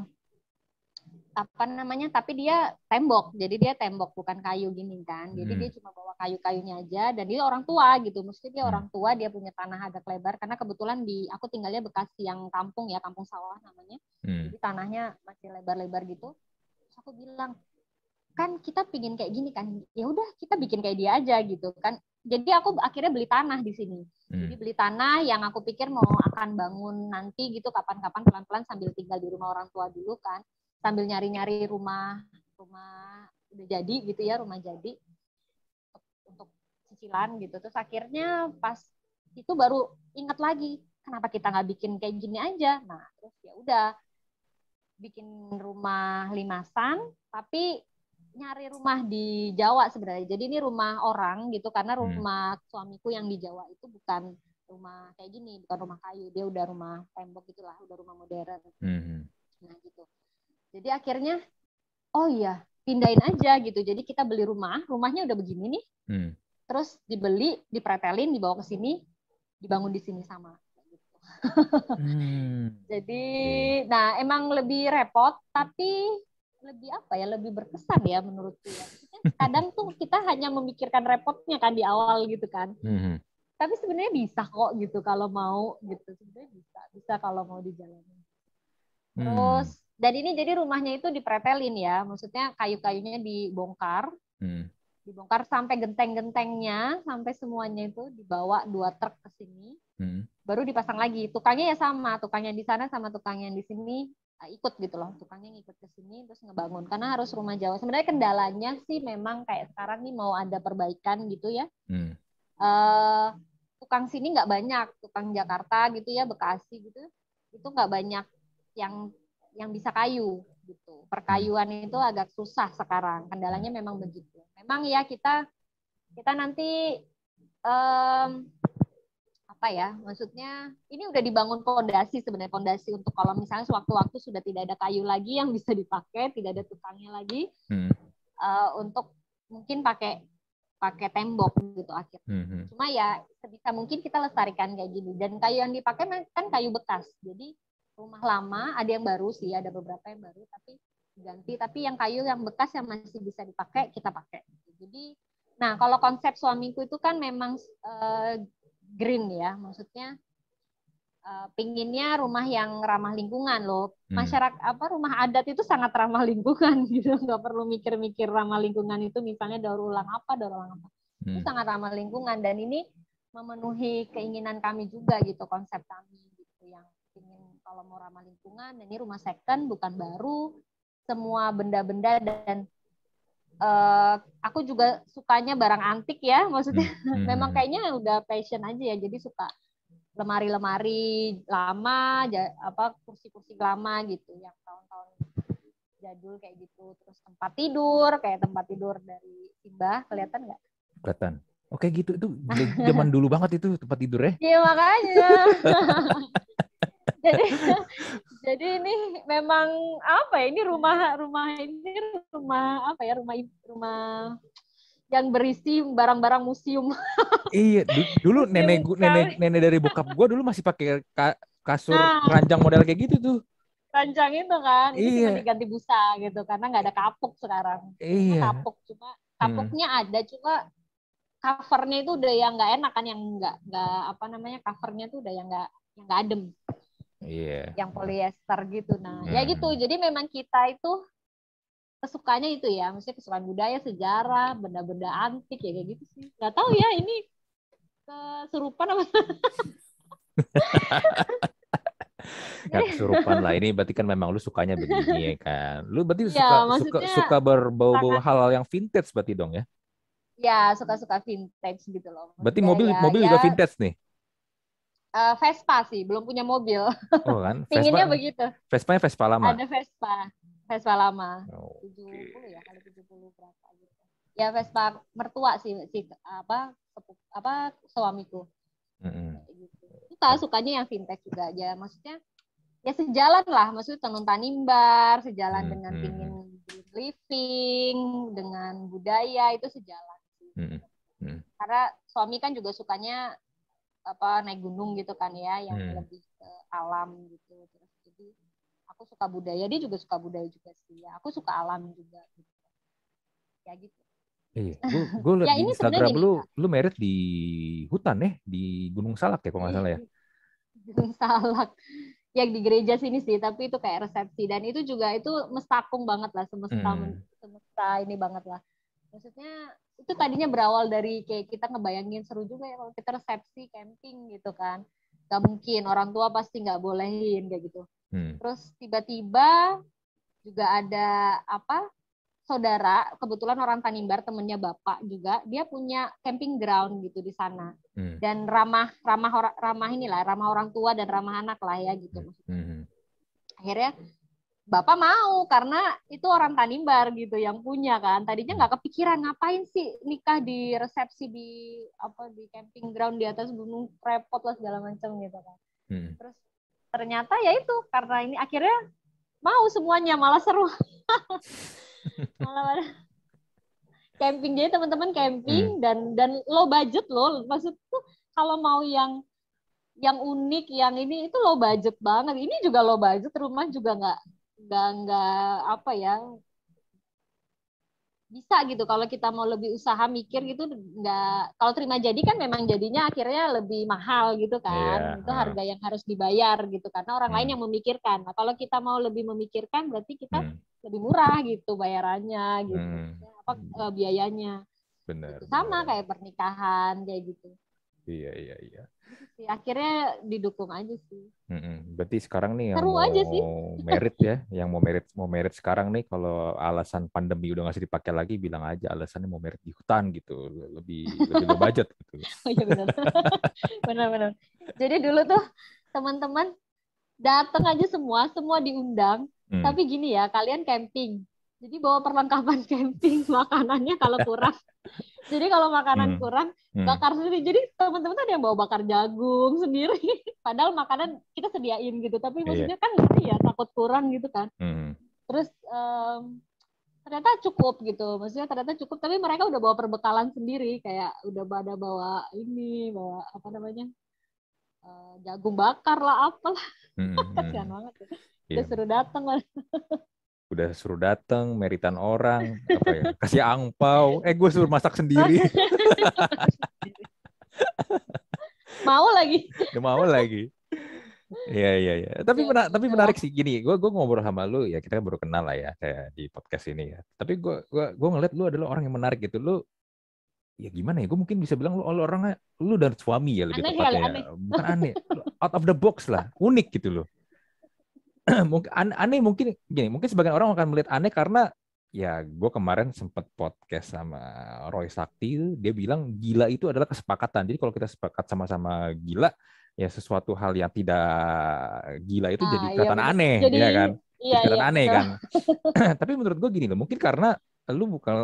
apa namanya tapi dia tembok. Jadi dia tembok bukan kayu gini kan. Jadi hmm. dia cuma bawa kayu-kayunya aja dan dia orang tua gitu. Mesti dia hmm. orang tua dia punya tanah agak lebar. Karena kebetulan di aku tinggalnya Bekasi yang kampung ya kampung sawah namanya. Hmm. jadi tanahnya masih lebar-lebar gitu. Terus aku bilang kan kita pingin kayak gini kan. Ya udah kita bikin kayak dia aja gitu kan. Jadi aku akhirnya beli tanah di sini. Hmm. jadi beli tanah yang aku pikir mau akan bangun nanti gitu kapan-kapan pelan-pelan sambil tinggal di rumah orang tua dulu kan sambil nyari-nyari rumah rumah udah jadi gitu ya rumah jadi untuk cicilan gitu terus akhirnya pas itu baru ingat lagi kenapa kita nggak bikin kayak gini aja nah terus ya udah bikin rumah limasan tapi nyari rumah di Jawa sebenarnya jadi ini rumah orang gitu karena hmm. rumah hmm. suamiku yang di Jawa itu bukan rumah kayak gini bukan rumah kayu dia udah rumah tembok gitulah udah rumah modern hmm. nah gitu jadi akhirnya oh iya pindahin aja gitu. Jadi kita beli rumah, rumahnya udah begini nih. Hmm. Terus dibeli, dipretelin, dibawa ke sini, dibangun di sini sama. Gitu. hmm. Jadi, nah emang lebih repot, tapi lebih apa ya, lebih berkesan ya menurutku ya. Kadang tuh kita hanya memikirkan repotnya kan di awal gitu kan. Hmm. Tapi sebenarnya bisa kok gitu kalau mau gitu. Sebenarnya bisa, bisa kalau mau dijalani. Hmm. Terus hmm dan ini jadi rumahnya itu dipretelin ya, maksudnya kayu-kayunya dibongkar, hmm. dibongkar sampai genteng-gentengnya, sampai semuanya itu dibawa dua truk ke sini, hmm. baru dipasang lagi. Tukangnya ya sama, tukangnya di sana sama tukangnya di sini uh, ikut gitu loh, tukangnya ikut ke sini terus ngebangun. Karena harus rumah Jawa. Sebenarnya kendalanya sih memang kayak sekarang nih mau ada perbaikan gitu ya. Hmm. Uh, tukang sini nggak banyak, tukang Jakarta gitu ya, Bekasi gitu, itu nggak banyak yang yang bisa kayu gitu. Perkayuan itu agak susah sekarang. Kendalanya memang begitu. Memang ya kita kita nanti um, apa ya? Maksudnya ini udah dibangun pondasi sebenarnya pondasi untuk kalau misalnya sewaktu-waktu sudah tidak ada kayu lagi yang bisa dipakai, tidak ada tukangnya lagi. Hmm. Uh, untuk mungkin pakai pakai tembok gitu akhirnya. Hmm. Cuma ya sebisa mungkin kita lestarikan kayak gini dan kayu yang dipakai kan kayu bekas. Jadi rumah lama, ada yang baru sih, ada beberapa yang baru tapi ganti, tapi yang kayu yang bekas yang masih bisa dipakai kita pakai. Jadi, nah kalau konsep suamiku itu kan memang uh, green ya, maksudnya uh, pinginnya rumah yang ramah lingkungan loh. Hmm. Masyarakat apa rumah adat itu sangat ramah lingkungan gitu, nggak perlu mikir-mikir ramah lingkungan itu misalnya daur ulang apa, daur ulang apa. Hmm. Itu sangat ramah lingkungan dan ini memenuhi keinginan kami juga gitu konsep kami gitu yang kalau mau ramah lingkungan ini rumah second bukan baru semua benda-benda dan uh, aku juga sukanya barang antik ya maksudnya hmm. hmm memang kayaknya udah passion aja ya jadi suka lemari-lemari lama apa kursi-kursi lama gitu yang tahun-tahun jadul kayak gitu terus tempat tidur kayak tempat tidur dari Simba kelihatan nggak kelihatan Oke gitu itu zaman dulu banget itu tempat tidur ya. Iya makanya. jadi jadi ini memang apa ya ini rumah rumah ini rumah apa ya rumah rumah yang berisi barang-barang museum. iya, dulu nenek gua, nenek nenek dari bokap gua dulu masih pakai ka, kasur nah, ranjang model kayak gitu tuh. Ranjang itu kan, iya. cuma diganti busa gitu karena nggak ada kapuk sekarang. Iya. Kapuk cuma kapuknya hmm. ada cuma covernya itu udah yang nggak enak kan yang nggak nggak apa namanya covernya tuh udah yang nggak yang nggak adem. Iya. Yang polyester gitu. Nah, ya hmm. ya gitu. Jadi memang kita itu kesukanya itu ya, maksudnya kesukaan budaya, sejarah, benda-benda antik ya kayak gitu sih. Gak tahu ya ini kesurupan apa. Gak kesurupan lah ini berarti kan memang lu sukanya begini ya kan. Lu berarti ya, suka suka suka berbau-bau hal yang vintage berarti dong ya? Ya, suka-suka vintage gitu loh. Maksudnya berarti mobil ya, mobil ya, juga vintage nih uh, Vespa sih, belum punya mobil. Oh kan? Pinginnya begitu. Vespa Vespa lama. Ada Vespa, Vespa lama. Oh, 70 ya, kali 70 berapa gitu. Ya Vespa mertua sih si apa apa suamiku. Mm -hmm. gitu. Suka sukanya yang vintage juga aja. Maksudnya ya sejalan lah, maksudnya tenun tanimbar, sejalan mm -hmm. dengan pingin living, dengan budaya itu sejalan sih. Mm -hmm. Karena suami kan juga sukanya apa naik gunung gitu kan ya yang hmm. lebih ke alam gitu. Terus jadi aku suka budaya dia juga suka budaya juga sih ya. Aku suka alam juga gitu. Ya gitu. Iya, gue gue liat Ya, di ini Instagram sebenarnya lu, lu merit di hutan ya, di Gunung Salak ya kalau nggak salah ya. Gunung Salak. Yang di gereja sini sih tapi itu kayak resepsi. Dan itu juga itu mestakung banget lah semesta Hmm. semesta ini banget lah. Maksudnya itu tadinya berawal dari kayak kita ngebayangin seru juga ya kalau kita resepsi camping gitu kan gak mungkin orang tua pasti nggak bolehin kayak gitu Hmm. terus tiba-tiba juga ada apa saudara kebetulan orang Tanimbar temennya bapak juga dia punya camping ground gitu di sana Hmm. dan ramah ramah orang ramah inilah ramah orang tua dan ramah anak lah ya gitu Hmm. akhirnya bapak mau karena itu orang Tanimbar gitu yang punya kan. Tadinya nggak kepikiran ngapain sih nikah di resepsi di apa di camping ground di atas gunung repot lah segala macam gitu kan. Hmm. terus ternyata ya itu karena ini akhirnya mau semuanya malah seru. Malah camping jadi teman-teman camping dan dan low budget loh. Maksud tuh kalau mau yang yang unik yang ini itu low budget banget. Ini juga low budget rumah juga nggak nggak nggak apa ya bisa gitu kalau kita mau lebih usaha mikir gitu nggak kalau terima jadi kan memang jadinya akhirnya lebih mahal gitu kan Iya, itu ah. harga yang harus dibayar gitu karena orang lain Hmm. yang memikirkan nah kalau kita mau lebih memikirkan berarti kita Hmm. lebih murah gitu bayarannya gitu Hmm. apa eh, biayanya Benar. Gitu. sama benar. kayak pernikahan kayak gitu Iya iya iya. Sih, akhirnya didukung aja sih Mm-mm. Berarti sekarang nih yang Seru mau aja sih. merit ya, yang mau merit mau merit sekarang nih kalau alasan pandemi udah nggak dipakai lagi, bilang aja alasannya mau merit di hutan gitu, lebih lebih low budget gitu. oh iya benar benar-benar jadi dulu tuh teman-teman datang aja semua semua diundang Hmm. tapi gini ya kalian camping jadi bawa perlengkapan camping makanannya kalau kurang jadi kalau makanan Hmm. kurang Hmm. bakar sendiri jadi teman-teman ada yang bawa bakar jagung sendiri padahal makanan kita sediain gitu tapi Iya. maksudnya kan ngeri ya takut kurang gitu kan Hmm. terus em, ternyata cukup gitu maksudnya ternyata cukup tapi mereka udah bawa perbekalan sendiri kayak udah pada bawa ini bawa apa namanya eh, jagung bakar lah apalah Hmm. kasihan Hmm. banget ya. Iya. udah suruh datang lah Udah suruh dateng, meritan orang, apa ya, kasih angpau, eh gue suruh masak sendiri, mau lagi Gak mau lagi. Iya iya iya. Tapi Ya, mena- tapi gitu. menarik sih gini. Gue gue ngobrol sama lu ya kita baru kenal lah ya kayak di podcast ini ya. Tapi gue gua gue ngeliat lu adalah orang yang menarik gitu. Lu ya gimana ya? Gue mungkin bisa bilang lu, lu orangnya lu dan suami ya lebih Aneh tepatnya. kali, ya. aneh. Bukan aneh, out of the box lah, unik gitu loh. mungkin an- aneh mungkin gini. Mungkin sebagian orang akan melihat aneh karena ya gue kemarin sempat podcast sama Roy Sakti dia bilang gila itu adalah kesepakatan jadi kalau kita sepakat sama-sama gila ya sesuatu hal yang tidak gila itu Ah, jadi iya kelihatan benar. aneh Jadi, ya kan iya kelihatan iya aneh kan tapi menurut gue gini loh mungkin karena lu bukan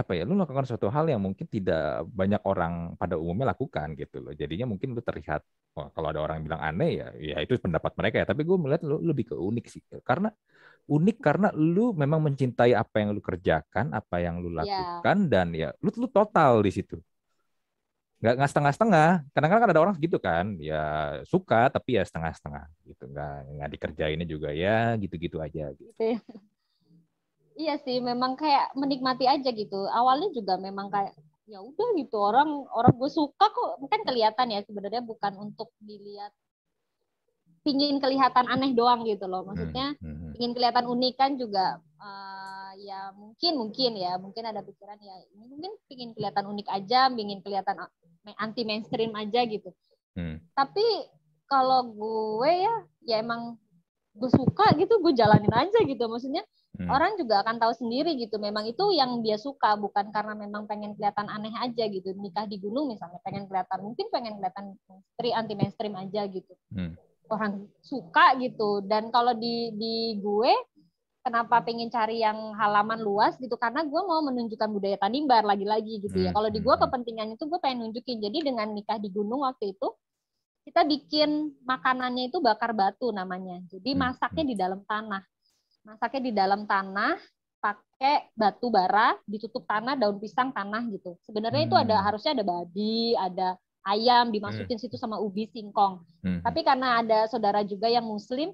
apa ya lu melakukan suatu hal yang mungkin tidak banyak orang pada umumnya lakukan gitu loh. Jadinya mungkin lu terlihat wah, kalau ada orang yang bilang aneh ya ya itu pendapat mereka ya. Tapi gue melihat lu lebih ke unik sih. Karena unik karena lu memang mencintai apa yang lu kerjakan apa yang lu Iya. lakukan dan ya lu lu total di situ. Nggak nggak setengah-setengah. Kadang-kadang kan ada orang gitu kan ya suka tapi ya setengah-setengah gitu. Nggak nggak dikerjainnya juga ya gitu-gitu aja gitu. Gitu ya. Iya sih, memang kayak menikmati aja gitu. Awalnya juga memang kayak ya udah gitu orang orang gue suka kok. Kan kelihatan ya sebenarnya bukan untuk dilihat pingin kelihatan aneh doang gitu loh. Maksudnya Hmm, hmm, ingin kelihatan unik kan juga eh, ya mungkin mungkin ya. Mungkin ada pikiran ya mungkin pingin kelihatan unik aja pingin kelihatan anti mainstream aja gitu. Hmm. tapi kalau gue ya ya emang gue suka gitu gue jalanin aja gitu. Maksudnya Hmm. orang juga akan tahu sendiri gitu memang itu yang dia suka bukan karena memang pengen kelihatan aneh aja gitu. Nikah di gunung misalnya pengen kelihatan mungkin pengen kelihatan mainstream anti mainstream aja gitu. Hmm. orang suka gitu. Dan kalau di di gue kenapa pengen cari yang halaman luas gitu? Karena gue mau menunjukkan budaya Tanimbar lagi-lagi gitu ya. Hmm, kalau di gue hmm, hmm. kepentingan itu gue pengen nunjukin. Jadi dengan nikah di gunung waktu itu kita bikin makanannya itu bakar batu namanya. Jadi masaknya di dalam tanah masaknya di dalam tanah pakai batu bara ditutup tanah daun pisang tanah gitu sebenarnya itu ada Hmm. harusnya ada babi ada ayam dimasukin situ sama ubi singkong Hmm. tapi karena ada saudara juga yang muslim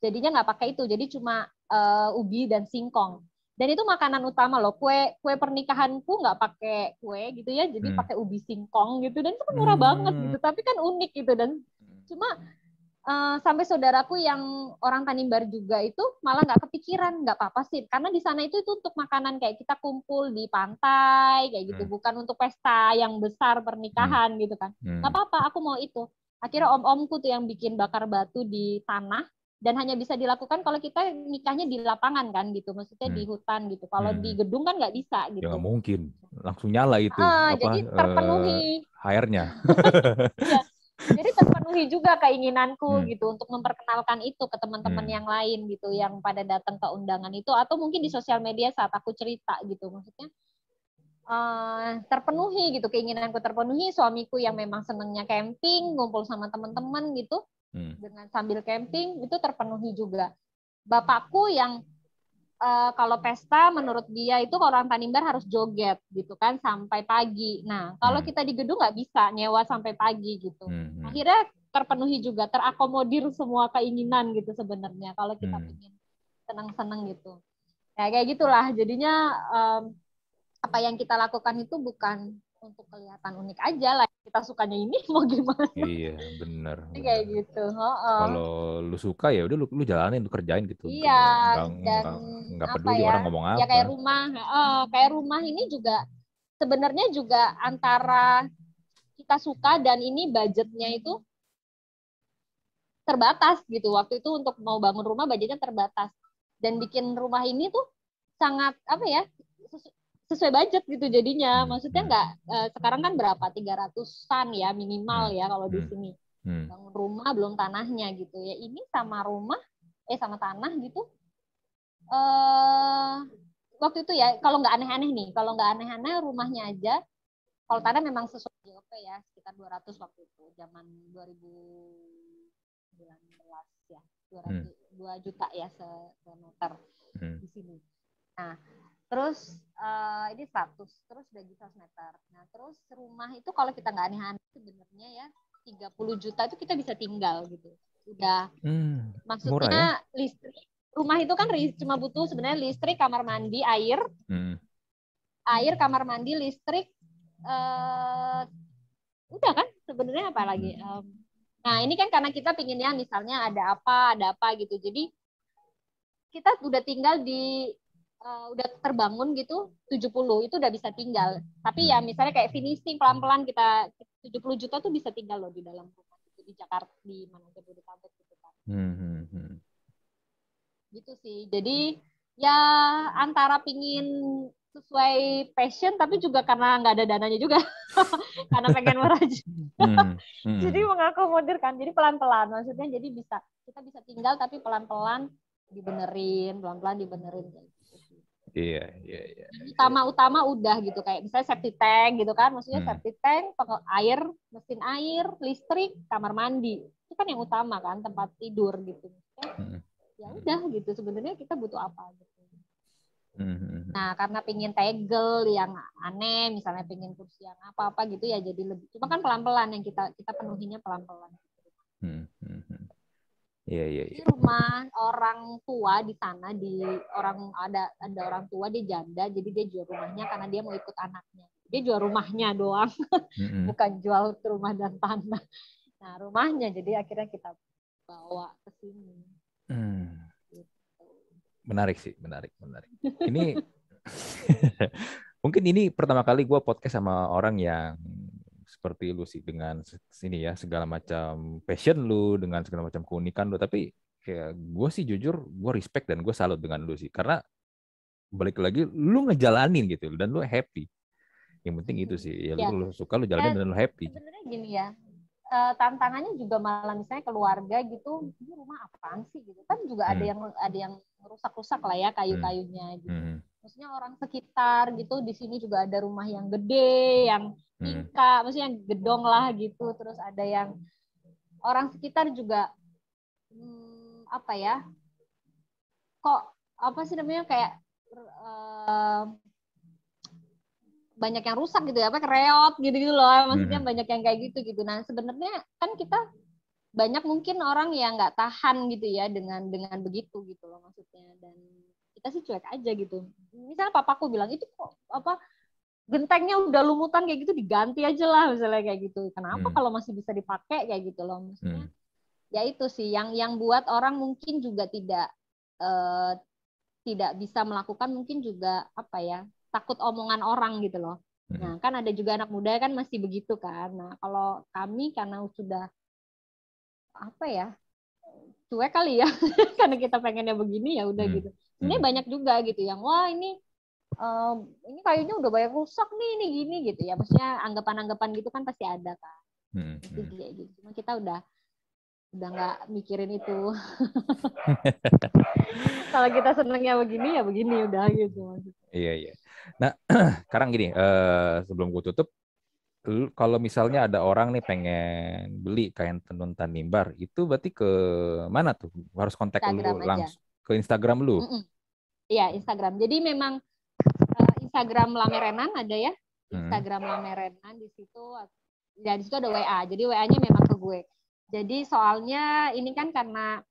jadinya nggak pakai itu jadi cuma uh, ubi dan singkong dan itu makanan utama loh kue kue pernikahanku nggak pakai kue gitu ya jadi hmm. pakai ubi singkong gitu dan itu kan murah hmm. banget gitu tapi kan unik gitu dan hmm. cuma uh, sampai saudaraku yang orang Tanimbar juga itu malah nggak kepikiran nggak apa-apa sih. Karena di sana itu itu untuk makanan kayak kita kumpul di pantai kayak gitu. Hmm. bukan untuk pesta yang besar pernikahan hmm. gitu kan. Nggak hmm. apa-apa aku mau itu. Akhirnya om-omku tuh yang bikin bakar batu di tanah. Dan hanya bisa dilakukan kalau kita nikahnya di lapangan kan gitu. Maksudnya hmm. di hutan gitu. Kalau hmm. di gedung kan nggak bisa gitu. ya mungkin. Langsung nyala itu uh, apa, jadi terpenuhi. uh, airnya. Ya, jadi terpenuhi juga keinginanku hmm. gitu untuk memperkenalkan itu ke teman-teman hmm. yang lain gitu yang pada datang ke undangan itu atau mungkin di sosial media saat aku cerita gitu maksudnya uh, terpenuhi gitu keinginanku terpenuhi suamiku yang memang senangnya camping ngumpul sama teman-teman gitu hmm. dengan sambil camping itu terpenuhi juga. Bapakku yang uh, kalau pesta menurut dia itu orang Tanimbar harus joget gitu kan sampai pagi. Nah kalau hmm. kita di gedung nggak bisa nyewa sampai pagi gitu. Hmm. hmm. Akhirnya terpenuhi juga terakomodir semua keinginan gitu sebenarnya kalau kita hmm. ingin senang-senang gitu. Ya kayak gitulah jadinya um, apa yang kita lakukan itu bukan untuk kelihatan unik aja lah kita sukanya ini mau gimana iya benar kayak gitu oh, oh. kalau lu suka ya udah lu lu jalanin lu kerjain gitu iya nggak, dan nggak, peduli ya, orang ngomong apa ya kayak rumah oh, kayak rumah ini juga sebenarnya juga antara kita suka dan ini budgetnya itu terbatas gitu waktu itu untuk mau bangun rumah budgetnya terbatas dan bikin rumah ini tuh sangat apa ya sesuai budget gitu jadinya. Hmm, Maksudnya hmm. nggak uh, sekarang kan berapa? tiga ratusan ya minimal hmm. ya kalau di sini. Bangun rumah belum tanahnya gitu ya. Ini sama rumah eh sama tanah gitu. Eh waktu itu ya kalau nggak aneh-aneh nih, kalau nggak aneh-aneh rumahnya aja kalau tanah memang sesuai JOP ya sekitar 200 waktu itu zaman 2019 ya 200 hmm. 2 juta ya se, meter hmm. di sini. Nah, terus uh, ini 100 terus udah gitu 100 meter nah terus rumah itu kalau kita nggak aneh-aneh sebenarnya ya 30 juta itu kita bisa tinggal gitu udah hmm, maksudnya ya? listrik rumah itu kan cuma butuh sebenarnya listrik kamar mandi air hmm. air kamar mandi listrik uh, udah kan sebenarnya apa lagi um, nah ini kan karena kita pinginnya misalnya ada apa ada apa gitu jadi kita udah tinggal di uh, udah terbangun gitu 70 itu udah bisa tinggal. Tapi ya misalnya kayak finishing pelan-pelan kita 70 juta tuh bisa tinggal loh di dalam rumah gitu di Jakarta di mana Jabodetabek gitu kan. Hmm, hmm, hmm. Gitu sih. Jadi ya antara pingin sesuai passion tapi juga karena nggak ada dananya juga karena pengen merajin hmm, hmm. jadi mengakomodir kan jadi pelan pelan maksudnya jadi bisa kita bisa tinggal tapi pelan pelan dibenerin pelan pelan dibenerin Iya, iya, iya. Utama-utama udah gitu kayak misalnya septic tank gitu kan, maksudnya hmm. septic tank, air, mesin air, listrik, kamar mandi. Itu kan yang utama kan, tempat tidur gitu. Hmm. Ya udah gitu sebenarnya kita butuh apa gitu. Hmm, hmm, hmm. Nah, karena pingin tegel yang aneh, misalnya pingin kursi yang apa-apa gitu ya jadi lebih. Cuma kan pelan-pelan yang kita kita penuhinya pelan-pelan. Hmm. Iya, iya, iya. rumah orang tua di sana di orang ada ada orang tua dia janda jadi dia jual rumahnya karena dia mau ikut anaknya. Dia jual rumahnya doang. Mm-hmm. Bukan jual rumah dan tanah. Nah, rumahnya jadi akhirnya kita bawa ke sini. Hmm. Menarik sih, menarik, menarik. Ini mungkin ini pertama kali gue podcast sama orang yang seperti lu sih dengan sini ya segala macam passion lu dengan segala macam keunikan lu. Tapi kayak gue sih jujur gue respect dan gue salut dengan lu sih. Karena balik lagi lu ngejalanin gitu dan lu happy. Yang penting itu sih ya, ya. Lu, lu suka lu jalanin ya, dan lu happy. sebenarnya gini ya uh, tantangannya juga malah misalnya keluarga gitu ini rumah apaan sih gitu kan juga hmm. ada yang ada yang rusak-rusak lah ya kayu-kayunya gitu hmm maksudnya orang sekitar gitu di sini juga ada rumah yang gede yang hmm. tingkat hmm. maksudnya yang gedong lah gitu terus ada yang orang sekitar juga hmm, apa ya kok apa sih namanya kayak uh, banyak yang rusak gitu ya apa kereot gitu gitu loh maksudnya hmm. banyak yang kayak gitu gitu nah sebenarnya kan kita banyak mungkin orang yang nggak tahan gitu ya dengan dengan begitu gitu loh maksudnya dan kita sih cuek aja gitu misalnya papaku bilang itu kok apa gentengnya udah lumutan kayak gitu diganti aja lah misalnya kayak gitu kenapa hmm. kalau masih bisa dipakai kayak gitu loh maksudnya hmm. ya itu sih yang yang buat orang mungkin juga tidak uh, tidak bisa melakukan mungkin juga apa ya takut omongan orang gitu loh. Nah kan ada juga anak muda kan masih begitu kan. Nah kalau kami karena sudah apa ya cuek kali ya karena kita pengennya begini ya udah hmm. gitu. Ini hmm. banyak juga gitu yang wah ini um, ini kayunya udah banyak rusak nih ini gini gitu ya. Maksudnya anggapan-anggapan gitu kan pasti ada kan. Hmm. hmm. kayak gitu. Cuma kita udah udah nggak mikirin itu. Kalau kita senengnya begini ya begini udah gitu iya iya nah sekarang gini uh, sebelum gue tutup kalau misalnya ada orang nih pengen beli kain tenun tanimbar, itu berarti ke mana tuh? Harus kontak lu langsung ke Instagram lu? Iya, Instagram. Jadi memang uh, Instagram Lamerenan ada ya. Instagram hmm. Lamerenan di situ ya di situ ada WA. Jadi WA-nya memang ke gue. Jadi soalnya ini kan karena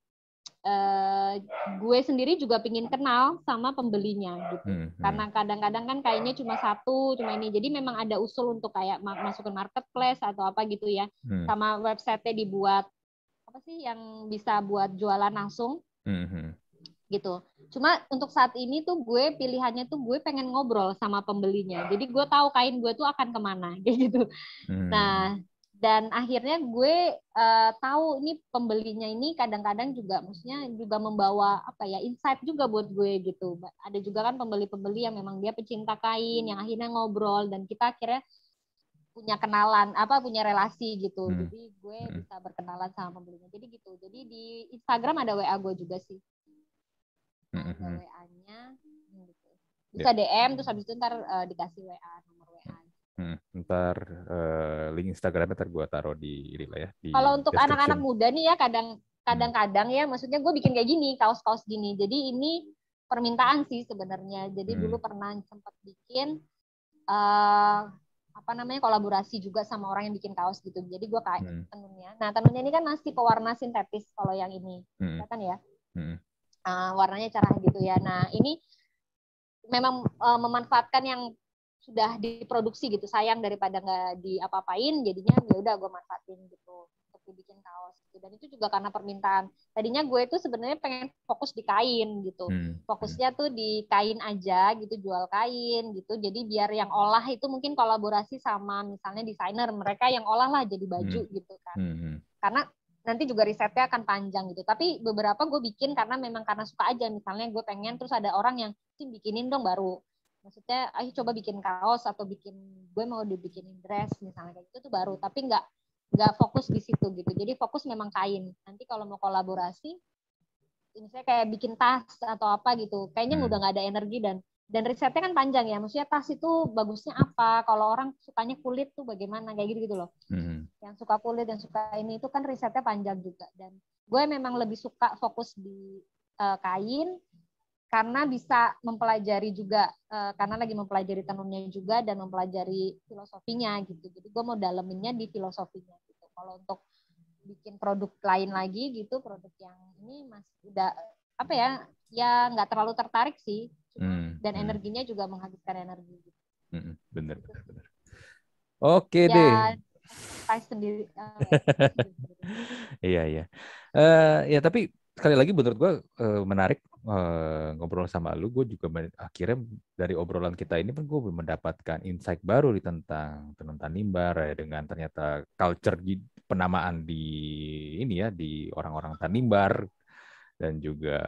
uh, gue sendiri juga pingin kenal sama pembelinya gitu. Hmm, hmm. Karena kadang-kadang kan kayaknya cuma satu, cuma ini. Jadi memang ada usul untuk kayak masuk ke marketplace atau apa gitu ya. Hmm. Sama website dibuat apa sih yang bisa buat jualan langsung. Hmm. hmm. Gitu. Cuma untuk saat ini tuh gue pilihannya tuh gue pengen ngobrol sama pembelinya. Jadi gue tahu kain gue tuh akan ke mana kayak gitu. Hmm. Nah, dan akhirnya gue uh, tahu ini pembelinya ini kadang-kadang juga maksudnya juga membawa apa ya insight juga buat gue gitu ada juga kan pembeli-pembeli yang memang dia pecinta kain yang akhirnya ngobrol dan kita akhirnya punya kenalan apa punya relasi gitu hmm. jadi gue hmm. bisa berkenalan sama pembelinya jadi gitu jadi di Instagram ada WA gue juga sih hmm. ada hmm. WA-nya gitu. bisa yeah. DM terus habis itu ntar uh, dikasih WA Hmm, ntar uh, link Instagramnya ntar gue taruh di ini lah ya. Kalau untuk anak-anak muda nih ya kadang kadang-kadang ya, maksudnya gue bikin kayak gini kaos-kaos gini. Jadi ini permintaan sih sebenarnya. Jadi hmm. dulu pernah sempat bikin uh, apa namanya kolaborasi juga sama orang yang bikin kaos gitu. Jadi gue kayak hmm. tenunnya. Nah tenunnya ini kan masih pewarna sintetis kalau yang ini, hmm. kan ya. Hmm. Uh, warnanya cerah gitu ya. Nah ini memang uh, memanfaatkan yang sudah diproduksi gitu sayang daripada nggak diapa-apain jadinya ya udah gue manfaatin gitu untuk dibikin kaos gitu dan itu juga karena permintaan tadinya gue itu sebenarnya pengen fokus di kain gitu hmm. fokusnya tuh di kain aja gitu jual kain gitu jadi biar yang olah itu mungkin kolaborasi sama misalnya desainer mereka yang olah lah jadi baju hmm. gitu kan hmm. hmm. karena nanti juga risetnya akan panjang gitu tapi beberapa gue bikin karena memang karena suka aja misalnya gue pengen terus ada orang yang sih bikinin dong baru maksudnya ayo coba bikin kaos atau bikin gue mau dibikinin dress misalnya kayak gitu tuh baru. Tapi nggak nggak fokus di situ gitu. Jadi fokus memang kain. Nanti kalau mau kolaborasi misalnya kayak bikin tas atau apa gitu. Kayaknya hmm. udah nggak ada energi dan dan risetnya kan panjang ya. Maksudnya tas itu bagusnya apa? Kalau orang sukanya kulit tuh bagaimana? Kayak gitu gitu loh. Hmm. yang suka kulit yang suka ini itu kan risetnya panjang juga. Dan gue memang lebih suka fokus di uh, kain karena bisa mempelajari juga uh, karena lagi mempelajari tenunnya juga dan mempelajari filosofinya gitu. Jadi gue mau daleminnya di filosofinya gitu. Kalau untuk bikin produk lain lagi gitu produk yang ini masih udah apa ya ya nggak terlalu tertarik sih. Hmm, dan hmm. energinya juga menghabiskan energi gitu. Hmm, bener bener bener. Oke ya, deh. sendiri uh, iya iya. Uh, ya tapi sekali lagi menurut gue uh, menarik uh, ngobrol sama lu, gue juga akhirnya dari obrolan kita ini pun gue mendapatkan insight baru di tentang tenun Tanimbar ya dengan ternyata culture di, penamaan di ini ya di orang-orang Tanimbar dan juga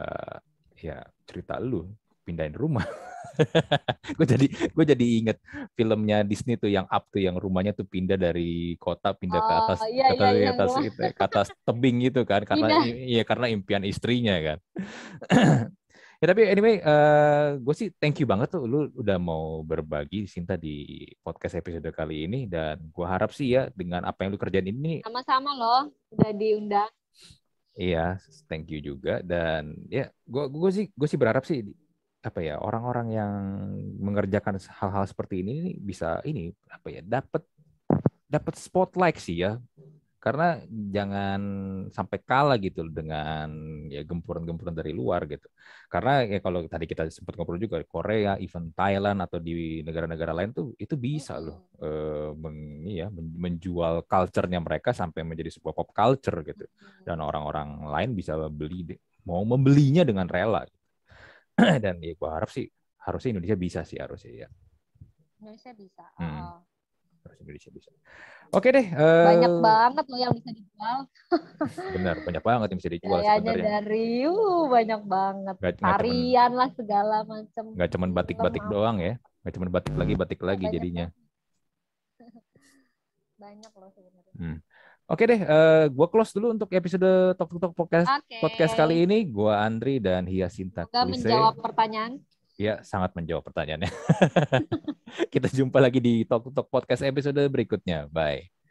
ya cerita lu pindahin rumah. gue jadi gue jadi inget filmnya Disney tuh yang up tuh yang rumahnya tuh pindah dari kota pindah oh, ke atas iya, ke atas, iya, atas iya. itu, ke atas tebing gitu kan karena iya karena impian istrinya kan. ya tapi anyway uh, gue sih thank you banget tuh lu udah mau berbagi Sinta di podcast episode kali ini dan gue harap sih ya dengan apa yang lu kerjain ini sama-sama loh udah diundang Iya, thank you juga dan ya gue gue sih gue sih berharap sih apa ya orang-orang yang mengerjakan hal-hal seperti ini bisa ini apa ya dapat dapat spotlight sih ya karena jangan sampai kalah gitu dengan ya gempuran-gempuran dari luar gitu. Karena ya kalau tadi kita sempat ngobrol juga Korea, even Thailand atau di negara-negara lain tuh itu bisa loh eh, men, ya, menjual culture-nya mereka sampai menjadi sebuah pop culture gitu. Dan orang-orang lain bisa beli mau membelinya dengan rela. Gitu. Dan ya gue harap sih harusnya Indonesia bisa sih harusnya ya. Indonesia bisa. Hmm. Oh. Indonesia bisa. Oke deh. Uh, banyak banget loh yang bisa dijual. benar, banyak banget yang bisa dijual Kayaknya dari uh, banyak banget. Gak, Tarian lah segala macam. Gak cuma batik-batik doang ya. Gak cuma batik lagi, batik lagi banyak jadinya. banyak loh sebenarnya. Hmm. Oke deh, uh, gue close dulu untuk episode Talk Talk Podcast okay. podcast kali ini. Gue Andri dan Hiasinta. Semoga menjawab pertanyaan. Ya, sangat menjawab pertanyaannya. Kita jumpa lagi di Talk Talk Podcast episode berikutnya. Bye.